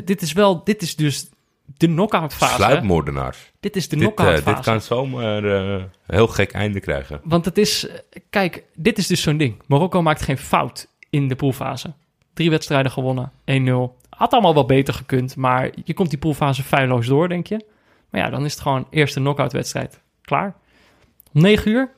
dit is wel, dit is dus de knock-out fase. Sluipmoordenaars. Dit is de Dit, knock-out eh, fase. dit kan zomaar eh, een heel gek einde krijgen. Want het is, eh, kijk, dit is dus zo'n ding. Marokko maakt geen fout in de poolfase. Drie wedstrijden gewonnen, 1-0. Had allemaal wel beter gekund, maar je komt die poolfase feilloos door, denk je. Maar ja, dan is het gewoon eerste knock-out wedstrijd. Klaar. Om 9 uur,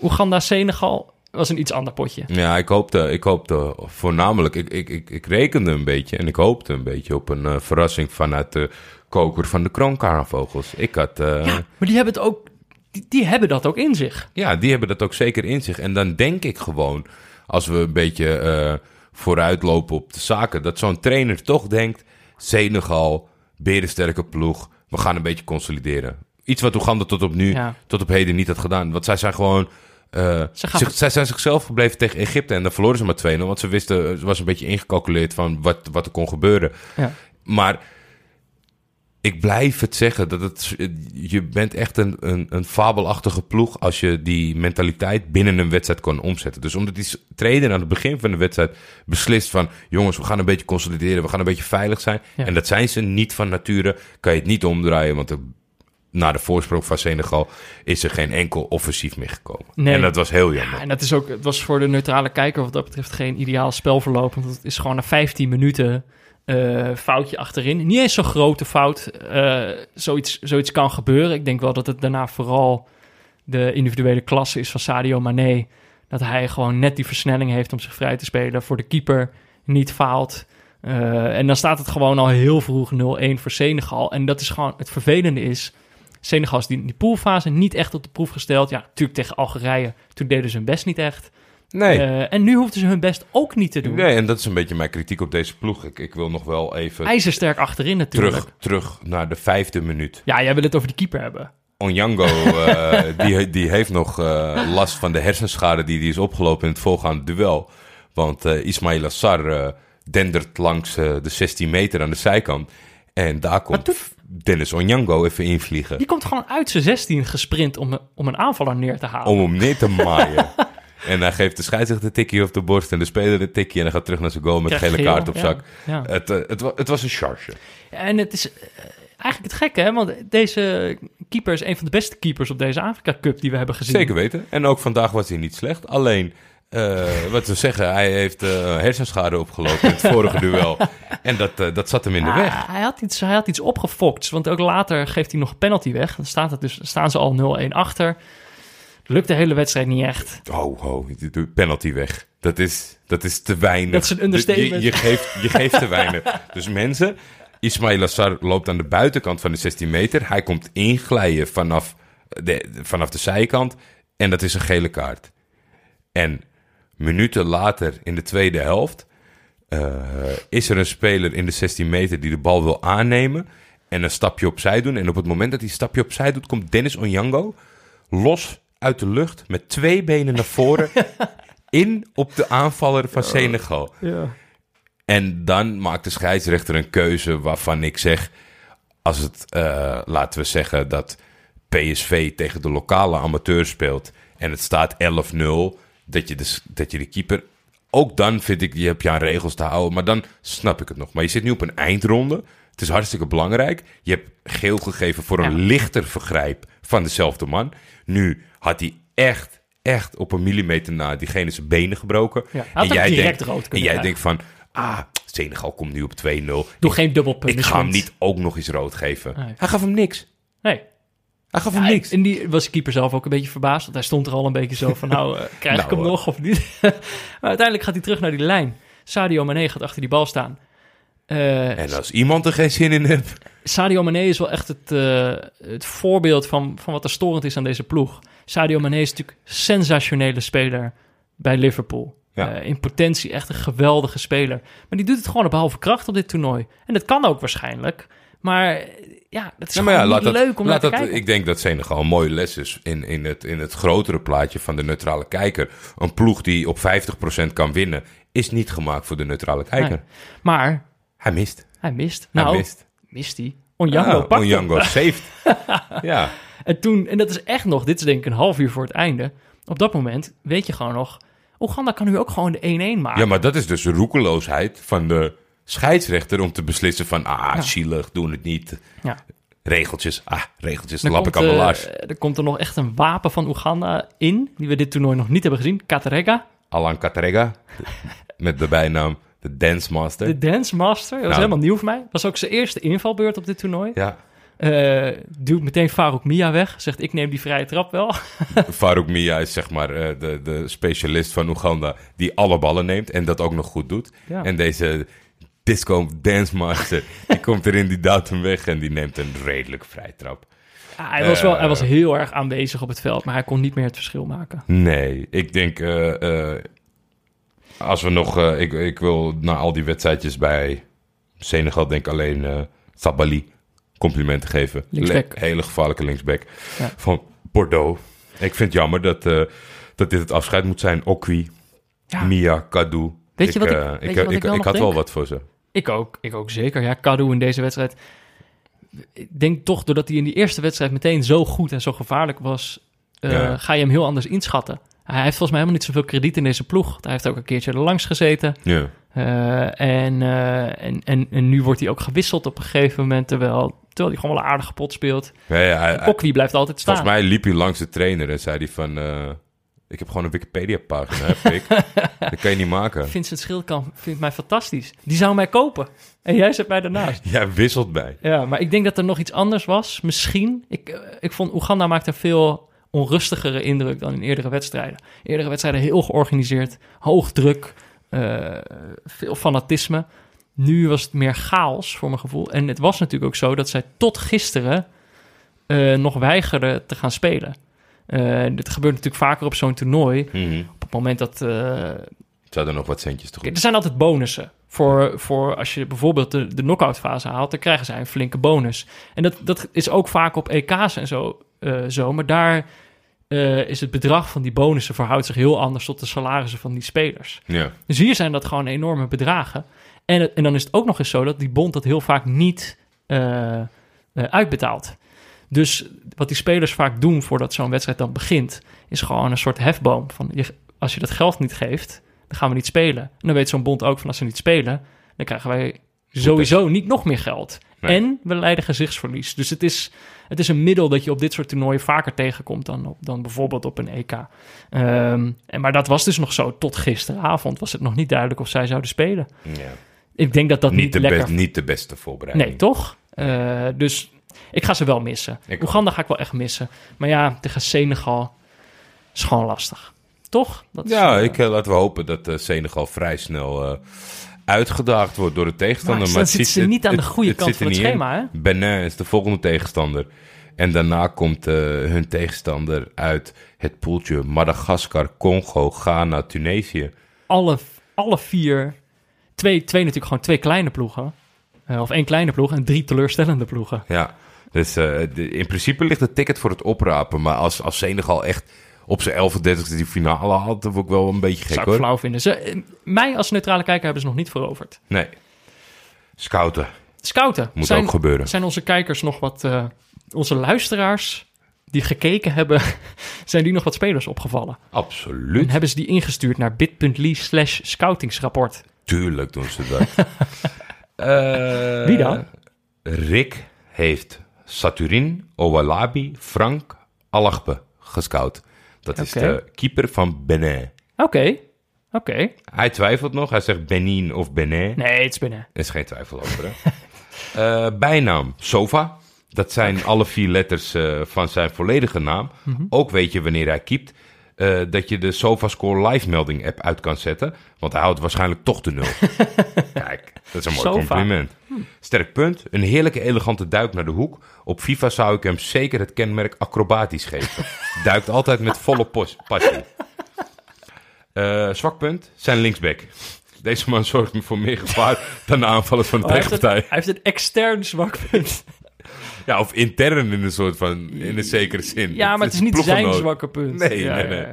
Oeganda-Senegal was een iets ander potje. Ja, ik hoopte, ik hoopte voornamelijk, ik, ik, ik, ik rekende een beetje en ik hoopte een beetje op een eh, verrassing vanuit de koker van de kroonkarnvogels. Ik had, eh, Ja, maar die hebben het ook, die, die hebben dat ook in zich. ja, die hebben dat ook zeker in zich. En dan denk ik gewoon, als we een beetje eh, vooruitlopen op de zaken, dat zo'n trainer toch denkt, Senegal, berensterke ploeg, we gaan een beetje consolideren. Iets wat Oeganda tot op nu, Ja. tot op heden niet had gedaan. Want zij zijn gewoon... eh, Ze zich- zij zijn zichzelf gebleven tegen Egypte en dan verloren ze maar 2-0. Want ze wisten, het was een beetje ingecalculeerd van wat, wat er kon gebeuren. Ja. Maar ik blijf het zeggen, dat het, je bent echt een, een, een fabelachtige ploeg als je die mentaliteit binnen een wedstrijd kan omzetten. Dus omdat die trainer aan het begin van de wedstrijd beslist van, jongens, we gaan een beetje consolideren, we gaan een beetje veilig zijn. Ja. En dat zijn ze niet van nature, kan je het niet omdraaien, want na de voorsprong van Senegal is er geen enkel offensief meer gekomen. Nee. En dat was heel jammer. Ja, en dat is ook, het was voor de neutrale kijker wat dat betreft geen ideaal spelverloop. Want het is gewoon na 15 minuten eh, foutje achterin. Niet eens zo'n grote fout. eh, zoiets, zoiets kan gebeuren. Ik denk wel dat het daarna vooral de individuele klasse is van Sadio Mane. Dat hij gewoon net die versnelling heeft om zich vrij te spelen. Voor de keeper niet faalt. Eh, en dan staat het gewoon al heel vroeg 0-1 voor Senegal. En dat is gewoon het vervelende is... Senegal is die, die poolfase niet echt op de proef gesteld. Ja, natuurlijk tegen Algerije. Toen deden ze hun best niet echt. Nee. Eh, en nu hoefden ze hun best ook niet te doen. Nee, en dat is een beetje mijn kritiek op deze ploeg. Ik, ik wil nog wel even IJzersterk achterin natuurlijk. terug, terug naar de vijfde minuut. Ja, jij wil het over die keeper hebben. Onyango, eh, die, die heeft nog eh, last van de hersenschade die, die is opgelopen in het voorgaande duel. Want Ismail Assar dendert langs de 16 meter aan de zijkant. En daar komt toen- Dennis Onyango even invliegen. Die komt gewoon uit zijn 16 gesprint om, om een aanvaller neer te halen. Om hem neer te maaien. en hij geeft de scheidsrechter een tikje op de borst en de speler een tikje. En hij gaat terug naar zijn goal met een Krijgt gele kaart op zak. Ja. Het, eh, het, wa- het was een charge. En het is eh, eigenlijk het gekke, hè? Want deze keeper is een van de beste keepers op deze Afrika Cup die we hebben gezien. Zeker weten. En ook vandaag was hij niet slecht. Alleen eh, wat we zeggen, hij heeft hersenschade opgelopen in het vorige duel. En dat, dat zat hem in de Ah, weg. Hij had, iets, hij had iets opgefokt. Want ook later geeft hij nog een penalty weg. Dan staat het dus, staan ze al 0-1 achter. Lukt de hele wedstrijd niet echt. Ho, ho, doet penalty weg. Dat is, dat is te weinig. Dat is een understatement. Je, je, geeft, je geeft te weinig. Dus mensen, Ismail Assar loopt aan de buitenkant van de 16 meter. Hij komt inglijden vanaf de, vanaf de zijkant. En dat is een gele kaart. En minuten later in de tweede helft... eh, is er een speler in de 16 meter die de bal wil aannemen... en een stapje opzij doen. En op het moment dat hij een stapje opzij doet... komt Dennis Onyango los uit de lucht... met twee benen naar voren... in op de aanvaller van Senegal. Ja. En dan maakt de scheidsrechter een keuze waarvan ik zeg... als het, eh, laten we zeggen, dat PSV tegen de lokale amateur speelt... en het staat 11-0, dat, je de, dat je de keeper... Ook dan vind ik, je heb je aan regels te houden, maar dan snap ik het nog. Maar je zit nu op een eindronde. Het is hartstikke belangrijk. Je hebt geel gegeven voor een Ja. lichter vergrijp van dezelfde man. Nu had hij echt, echt op een millimeter na diegene zijn benen gebroken. Ja, had ook direct rood En jij krijgen. denkt van, ah, Senegal komt nu op 2-0. Doe Ik- geen dubbel Ik ga hem niet ook nog eens rood geven. Nee. Hij gaf hem niks. Nee. Hij gaf hem Ja, niks. En die was de keeper zelf ook een beetje verbaasd. Want hij stond er al een beetje zo van, nou, eh, krijg ik Nou, hem eh. nog of niet? maar uiteindelijk gaat hij terug naar die lijn. Sadio Mane gaat achter die bal staan. Eh, En als iemand er geen zin in heeft... Sadio Mane is wel echt het, het voorbeeld van, van wat er storend is aan deze ploeg. Sadio Mane is natuurlijk een sensationele speler bij Liverpool. Ja. Eh, in potentie echt een geweldige speler. Maar die doet het gewoon op halve kracht op dit toernooi. En dat kan ook waarschijnlijk. Maar eh, ja, dat is Ja, ja, niet dat, leuk om naar te dat, kijken. Ik denk dat Senegal een mooie les is in, in, het, in het grotere plaatje van de neutrale kijker. Een ploeg die op 50% kan winnen, is niet gemaakt voor de neutrale kijker. Nee. Maar Hij mist. hij mist. Hij Nou, mist. mist hij. Onyango Ah, pakt. Onyango saved. ja. En toen, en dat is echt nog, dit is denk ik een half uur voor het einde. Op dat moment weet je gewoon nog, Oeganda kan nu ook gewoon de 1-1 maken. ja, maar dat is dus de roekeloosheid van de scheidsrechter om te beslissen van... Ah, zielig, doen het niet. Ja. Regeltjes, ah, regeltjes, Dan lap ik mijn eh, laars. er komt er nog echt een wapen van Oeganda in, die we dit toernooi nog niet hebben gezien. Katerega, Alan Katrega, met de bijnaam de Dance Master. de Dance Master. Dat was Nou. helemaal nieuw voor mij. Was ook zijn eerste invalbeurt op dit toernooi. Ja, Eh, duwt meteen Farouk Mia weg. Zegt, ik neem die vrije trap wel. Farouk Mia is zeg maar eh, de, de specialist van Oeganda die alle ballen neemt en dat ook nog goed doet. Ja. En deze disco dance master, die komt erin, die duwt hem weg en die neemt een redelijk vrij trap. Ja, hij, was wel, Eh. hij was heel erg aanwezig op het veld, maar hij kon niet meer het verschil maken. Nee, ik denk eh, eh, als we nog, eh, ik, ik wil na al die wedstrijdjes bij Senegal denk alleen eh Sabali complimenten geven. Linksback. Le- hele gevaarlijke linksback Ja. van Bordeaux. Ik vind het jammer dat, eh, dat dit het afscheid moet zijn. Okwi, Ja. Mia, Kadu. Weet je wat ik- eh, je wat ik wel nog had wel wat voor ze. Ik ook, ik ook zeker. Ja, Kadu in deze wedstrijd. Ik denk toch, doordat hij in die eerste wedstrijd meteen zo goed en zo gevaarlijk was, eh, Ja. ga je hem heel anders inschatten. Hij heeft volgens mij helemaal niet zoveel krediet in deze ploeg. Hij heeft ook een keertje er langs gezeten. Ja. Eh, en, eh, en, en, en nu wordt hij ook gewisseld op een gegeven moment, terwijl, terwijl hij gewoon wel een aardige pot speelt. Ja, hij- blijft altijd staan. volgens mij liep hij langs de trainer en zei hij van... eh, ik heb gewoon een Wikipedia-pagina, hè, pik. dat kan je niet maken. Vincent Schildkamp vindt mij fantastisch. Die zou mij kopen. En jij zet mij daarnaast. Jij wisselt bij. Ja, maar ik denk dat er nog iets anders was. Misschien. Ik, ik vond Oeganda maakte veel onrustigere indruk dan in eerdere wedstrijden. Eerdere wedstrijden heel georganiseerd, hoog druk, eh, veel fanatisme. Nu was het meer chaos voor mijn gevoel. En het was natuurlijk ook zo dat zij tot gisteren eh, nog weigerden te gaan spelen. Eh, dit gebeurt natuurlijk vaker op zo'n toernooi. Mhm. Op het moment dat Ze hadden nog wat centjes te goed. Er zijn altijd bonussen. Voor, voor als je bijvoorbeeld de, de knock-out fase haalt, dan krijgen zij een flinke bonus. En dat, dat is ook vaak op EK's en zo, zo. Maar daar eh, is het bedrag van die bonussen verhoudt zich heel anders tot de salarissen van die spelers. Ja. Dus hier zijn dat gewoon enorme bedragen. En, het- en dan is het ook nog eens zo dat die bond dat heel vaak niet eh, eh, uitbetaalt. Dus wat die spelers vaak doen voordat zo'n wedstrijd dan begint, is gewoon een soort hefboom. Van je, als je dat geld niet geeft, dan gaan we niet spelen. En dan weet zo'n bond ook van als ze niet spelen, dan krijgen wij sowieso niet nog meer geld. Nee. En we lijden gezichtsverlies. Dus het is, het is een middel dat je op dit soort toernooien vaker tegenkomt dan, op, dan bijvoorbeeld op een EK. Ehm, en, maar dat was dus nog zo. Tot gisteravond was het nog niet duidelijk of zij zouden spelen. Ja. Ik denk dat dat niet, Niet, de lekker... best, niet de beste voorbereiding. Nee, toch? Eh, dus ik ga ze wel missen. Ik Oeganda ga ik wel echt missen. Maar ja, tegen Senegal is gewoon lastig. Toch? Dat is, Ja, eh, ik, eh, laten we hopen dat Senegal vrij snel uitgedaagd wordt door de tegenstander. Maar Maar, ziet- ze niet aan de goede het kant zit van het schema, hè? Benin is de volgende tegenstander. En daarna komt eh, hun tegenstander uit het poeltje Madagaskar, Congo, Ghana, Tunesië. Alle, alle vier, twee, twee natuurlijk gewoon twee kleine ploegen. Eh, of één kleine ploeg en drie teleurstellende ploegen. Ja, dus eh, de- in principe ligt het ticket voor het oprapen. Maar als, als Senegal echt op zijn 11 30 die finale dan word ik wel een beetje gek Zou ik hoor. flauw vinden. Ze, eh, mij als neutrale kijker hebben ze nog niet veroverd. Nee. Scouten, Scouten. moet zijn, ook gebeuren. zijn onze kijkers nog wat... eh, onze luisteraars die gekeken hebben... zijn die nog wat spelers opgevallen? En Absoluut. hebben ze die ingestuurd naar bit.ly slash scoutingsrapport. Tuurlijk doen ze dat. Eh, Wie dan? Rick heeft Saturin, Owalabi, Frank, Alagbe gescout. Dat is de keeper van Benin. Oké, oké. Hij twijfelt nog. Hij zegt Benin of Benin. Nee, het is binnen. Er is geen twijfel over. Hè? Eh, bijnaam Sova. Dat zijn alle vier letters eh, van zijn volledige naam. Mhm. Ook weet je wanneer hij keept. Eh, dat je de SofaScore live melding app uit kan zetten. Want hij houdt waarschijnlijk toch de nul. Kijk, dat is een mooi Sofa. compliment. Sterk punt. Een heerlijke elegante duik naar de hoek. Op FIFA zou ik hem zeker het kenmerk acrobatisch geven. Duikt altijd met volle passie. Eh, zwak punt, zijn linksback. Deze man zorgt voor meer gevaar dan de aanvallers van de Oh, hij, heeft een, tegenpartij. hij heeft een extern zwak punt. Ja, of intern in een soort van, in een zekere zin. Ja, maar het is niet zijn zwakke punt. Nee, Ja, nee, nee. ja.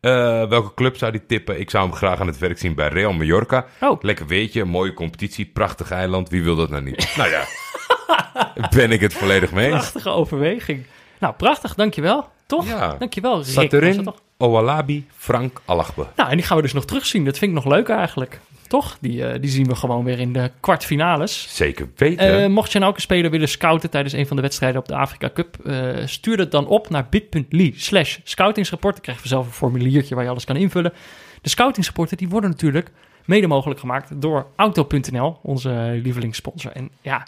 Eh, welke club zou die tippen? Ik zou hem graag aan het werk zien bij Real Mallorca. Oh. Lekker weetje, mooie competitie, prachtig eiland. Wie wil dat nou niet? nou ja, ben ik het volledig mee eens. Prachtige overweging. Nou, prachtig, dankjewel. Toch? Ja. Dankjewel, Rick. Saturin? Owalabi, Frank Alagbe. Nou, en die gaan we dus nog terugzien. Dat vind ik nog leuk eigenlijk. Toch? Die, eh, die zien we gewoon weer in de kwartfinales. Zeker weten. Eh, mocht je nou ook een speler willen scouten tijdens een van de wedstrijden op de Afrika Cup, eh, stuur het dan op naar bit.ly slash scoutingsrapport. Dan krijg je zelf een formuliertje waar je alles kan invullen. De scoutingsrapporten die worden natuurlijk mede mogelijk gemaakt door Auto.nl, onze lievelingssponsor. En ja,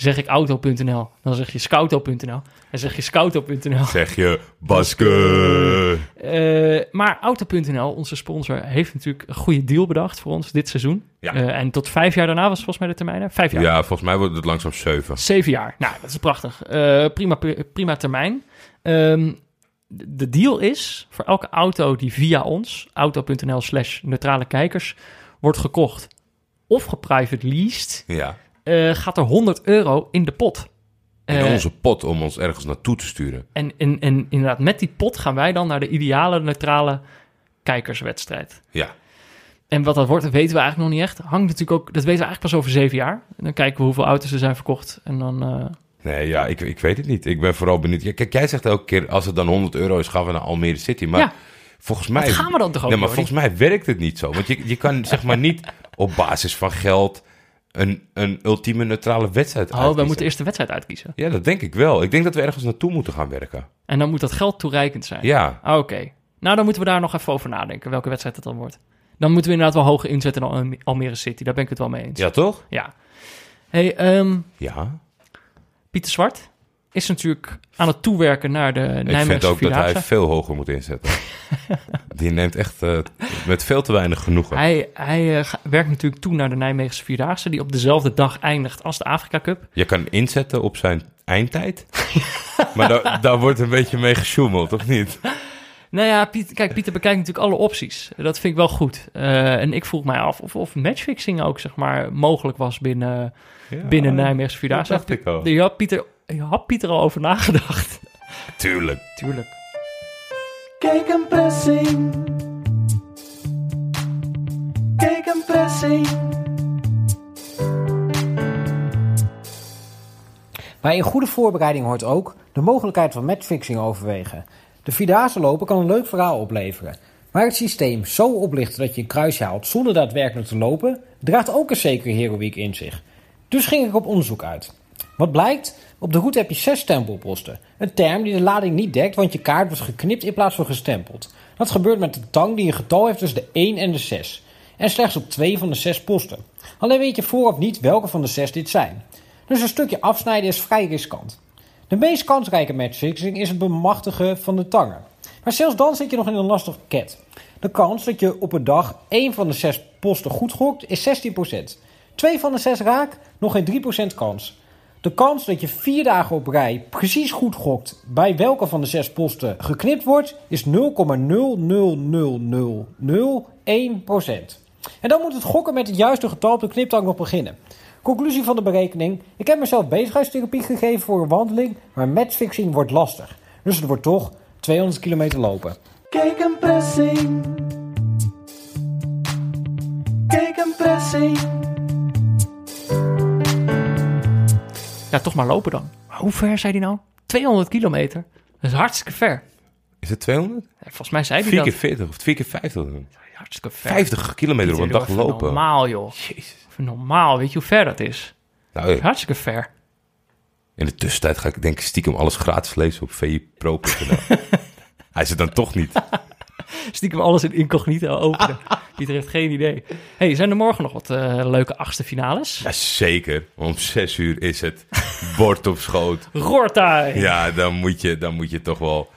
zeg ik Auto.nl, dan zeg je Scouto.nl. En zeg je Scouto.nl. zeg je Baske. Eh, maar Auto.nl, onze sponsor, heeft natuurlijk een goede deal bedacht voor ons dit seizoen. Ja. Eh, en tot vijf jaar daarna was volgens mij de termijn. hè? Vijf jaar. Ja, volgens mij wordt het langzaam zeven. Zeven jaar. Nou, dat is prachtig. Eh, prima, prima termijn. Ehm, de deal is voor elke auto die via ons, auto.nl slash neutrale kijkers, wordt gekocht of geprivate leased, Ja. Eh, gaat er 100 euro in de pot. In Eh, onze pot om ons ergens naartoe te sturen. en, en, en inderdaad, met die pot gaan wij dan naar de ideale neutrale kijkerswedstrijd. Ja. En wat dat wordt, dat weten we eigenlijk nog niet echt. Hangt natuurlijk ook, dat weten we eigenlijk pas over zeven jaar. En dan kijken we hoeveel auto's er zijn verkocht. En dan, eh, Nee, ja, ik, ik weet het niet. Ik ben vooral benieuwd. Kijk, jij zegt elke keer, als het dan 100 euro is, gaan we naar Almere City. Maar Ja. volgens mij... gaan we dan toch ook Nee, maar volgens mij werkt het niet zo. Want je, je kan zeg maar niet op basis van geld een, een ultieme neutrale wedstrijd Oh, we moeten eerst de wedstrijd uitkiezen. Ja, dat denk ik wel. Ik denk dat we ergens naartoe moeten gaan werken. En dan moet dat geld toereikend zijn. Ja, Ah, Oké. Nou, dan moeten we daar nog even over nadenken, welke wedstrijd het dan wordt. Dan moeten we inderdaad wel hoger inzetten dan Alme- Almere City. Daar ben ik het wel mee eens. ja toch? Ja. Hey, ehm, Ja. Pieter Zwart is natuurlijk aan het toewerken naar de Ik vind Nijmeegse ook dat hij Vierdaagse. veel hoger moet inzetten. Die neemt echt eh, met veel te weinig genoegen. Hij, hij eh, werkt natuurlijk toe naar de Nijmeegse Vierdaagse, die op dezelfde dag eindigt als de Afrika Cup. Je kan inzetten op zijn eindtijd. maar daar, daar wordt een beetje mee gesjoemeld, of niet? Nou ja, Piet, kijk, Pieter bekijkt natuurlijk alle opties. Dat vind ik wel goed. Eh, en ik vroeg mij af of, of matchfixing ook, zeg maar, mogelijk was binnen, Ja, binnen Nijmeegse Vierdaagse. dat dacht ik al. Had Pieter, had Pieter al over nagedacht. Tuurlijk. Tuurlijk. Kijk een pressing. Kijk een pressing. Bij een goede voorbereiding hoort ook de mogelijkheid van matchfixing overwegen. De Vierdaagse lopen kan een leuk verhaal opleveren. Maar het systeem zo oplichten dat je een kruisje haalt zonder daadwerkelijk te lopen, draagt ook een zekere heroïek in zich. Dus ging ik op onderzoek uit. Wat blijkt? Op de route heb je zes stempelposten. Een term die de lading niet dekt, want je kaart wordt geknipt in plaats van gestempeld. Dat gebeurt met een tang die een getal heeft tussen de 1 en de 6. En slechts op twee van de zes posten. Alleen weet je vooraf niet welke van de zes dit zijn. Dus een stukje afsnijden is vrij riskant. De meest kansrijke matchfixing is het bemachtigen van de tangen. Maar zelfs dan zit je nog in een lastig ket. De kans dat je op een dag één van de zes posten goed gokt is 16%. Twee van de zes raak, nog geen 3% kans. De kans dat je vier dagen op rij precies goed gokt bij welke van de zes posten geknipt wordt, is 0,0000001%. En dan moet het gokken met het juiste getal op de kniptang nog beginnen. Conclusie van de berekening. Ik heb mezelf bezigheidstherapie gegeven voor een wandeling, maar matchfixing wordt lastig. Dus het wordt toch 200 kilometer lopen. Kijk een pressing. Kijk een pressing. Ja, toch maar lopen dan. Maar hoe ver zei hij nou? 200 kilometer. Dat is hartstikke ver. Is het 200? Ja, Volgens mij zei hij 4 dat. keer 40 of 2 keer 50. Hartstikke ver. 50 kilometer op een dag lopen. Normaal, joh. Jezus. Even normaal. Weet je hoe ver dat is? Nou, Hartstikke ver. in de tussentijd ga ik denk ik stiekem alles gratis lezen op vipro.nl. Hij is het dan toch niet. Stiekem alles in incognito openen. Pieter heeft geen idee. hey, zijn er morgen nog wat eh, leuke achtste finales? Jazeker. Om 6 uur is het bord op schoot. Roortaai! Ja, dan moet je, dan moet je toch wel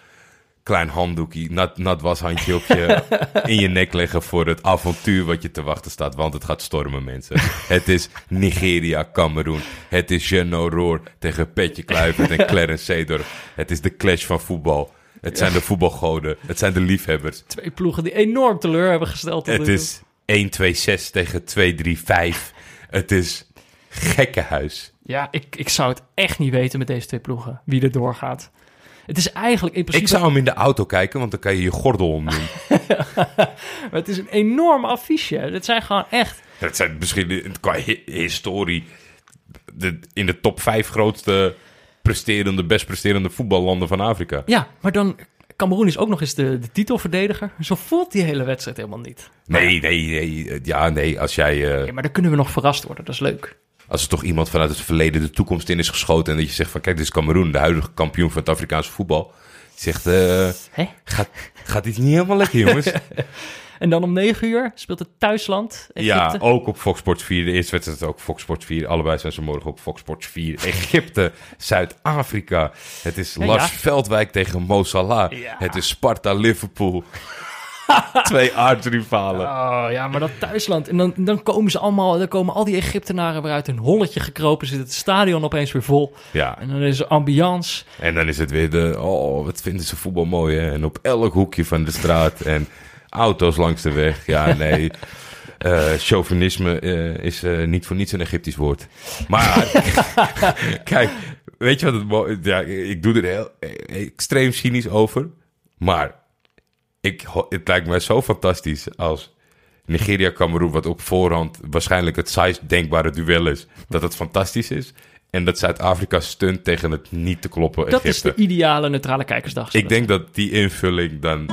klein handdoekje, nat, nat washandje op je, in je nek leggen voor het avontuur wat je te wachten staat. Want het gaat stormen, mensen. Het is Nigeria, Cameroen. Het is Geno Roor tegen Petje Kluivert en Clarence Seedorf. Het is de clash van voetbal. Het zijn de voetbalgoden. Het zijn de liefhebbers. Twee ploegen die enorm teleur hebben gesteld. Het is 1-2-6 tegen 2-3-5. Het is gekkenhuis. Ja, ik, ik zou het echt niet weten met deze twee ploegen. Wie er doorgaat. Het is eigenlijk in principe... Ik zou hem in de auto kijken, want dan kan je je gordel omdoen. Maar het is een enorm affiche. Het zijn gewoon echt... Het zijn misschien qua hi- historie de, in de top 5 grootste presterende, best presterende voetballanden van Afrika. Ja, maar dan... Cameroen is ook nog eens de, de titelverdediger. Zo voelt die hele wedstrijd helemaal niet. Nee, nee, nee. Ja, nee. Als jij, eh, Ja, maar dan kunnen we nog verrast worden. Dat is leuk. als er toch iemand vanuit het verleden de toekomst in is geschoten en dat je zegt van kijk, dit is Cameroen, de huidige kampioen van het Afrikaanse voetbal. Die zegt, eh, gaat, gaat dit niet helemaal lekker, jongens? En dan om 9 uur speelt het thuisland. Ja, Egypte. ook op Fox Sports 4. De eerste wedstrijd ook Fox Sports 4. Allebei zijn ze morgen op Fox Sports 4. Egypte, Zuid-Afrika. Het is Ja, Lars ja. Veldwijk tegen Mo Salah. Ja. Het is Sparta, Liverpool. Twee aardsrivalen. Oh ja, maar dat thuisland. En dan, dan komen ze allemaal, dan komen al die Egyptenaren weer uit hun holletje gekropen. Zit het stadion opeens weer vol. Ja, En dan is er ambiance. en dan is het weer de... Oh, wat vinden ze voetbal mooi, hè? En op elk hoekje van de straat. En auto's langs de weg. Ja, nee... Eh, chauvinisme eh, is eh, niet voor niets een Egyptisch woord. Maar kijk, weet je wat het ja, Ik doe er heel extreem cynisch over. Maar ik, het lijkt mij zo fantastisch als Nigeria-Cameroen, wat op voorhand waarschijnlijk het saaist denkbare duel is, dat het fantastisch is. En dat Zuid-Afrika stunt tegen het niet te kloppen Dat Egypte. is de ideale neutrale kijkersdag. Ik denk dat die invulling dan...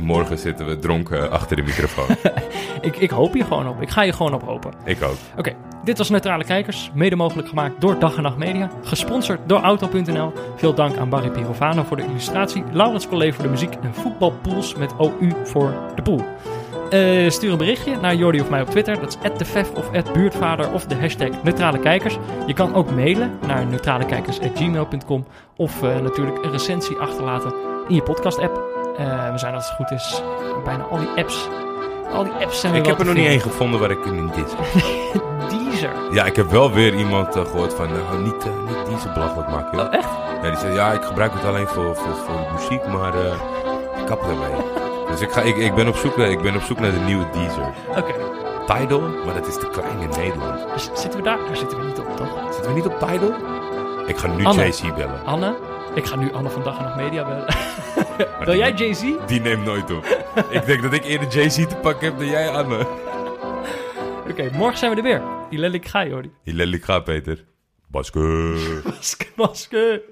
Morgen zitten we dronken achter de microfoon. ik, ik hoop hier gewoon op. Ik ga je gewoon op hopen. ik ook. Oké, dit was Neutrale Kijkers. Mede mogelijk gemaakt door Dag en Nacht Media. Gesponsord door Auto.nl. Veel dank aan Barry Pirovano voor de illustratie. Laurens Collet voor de muziek. En Voetbalpools met OU voor de pool. Eh, stuur een berichtje naar Jordi of mij op Twitter. Dat is @defef of @buurtvader of de hashtag Neutrale Kijkers. Je kan ook mailen naar neutralekijkers@gmail.com of eh, natuurlijk een recensie achterlaten in je podcast-app. Eh, we zijn als het goed is bijna al die apps. Al die apps zijn Ik heb er nog niet één gevonden waar ik in dit Deezer. Ja, ik heb wel weer iemand eh, gehoord van... Nou, niet, eh, niet ze belachelijk maken. Oh, echt? Ja, die zei, ja, ik gebruik het alleen voor, voor, voor muziek, maar eh ik kap ermee. Dus ik, ga, ik, ik, ben op zoek, naar- ik ben op zoek naar de nieuwe Deezer. Oké. Tidal, maar dat is te klein in Nederland. Dus zitten we daar? Daar zitten we niet op, toch? Zitten we niet op Tidal? Ik ga nu Anne. JC bellen. Anne? Ik ga nu Anne van Dag en Nacht Media bellen. Wil jij Jay-Z? Die neemt nooit op. ik denk dat ik eerder JC te pakken heb dan jij, Anne. Oké, morgen zijn we er weer. Lelijk ga, Jordi. Lelijk gaat, Peter. Baske. Maske, maske.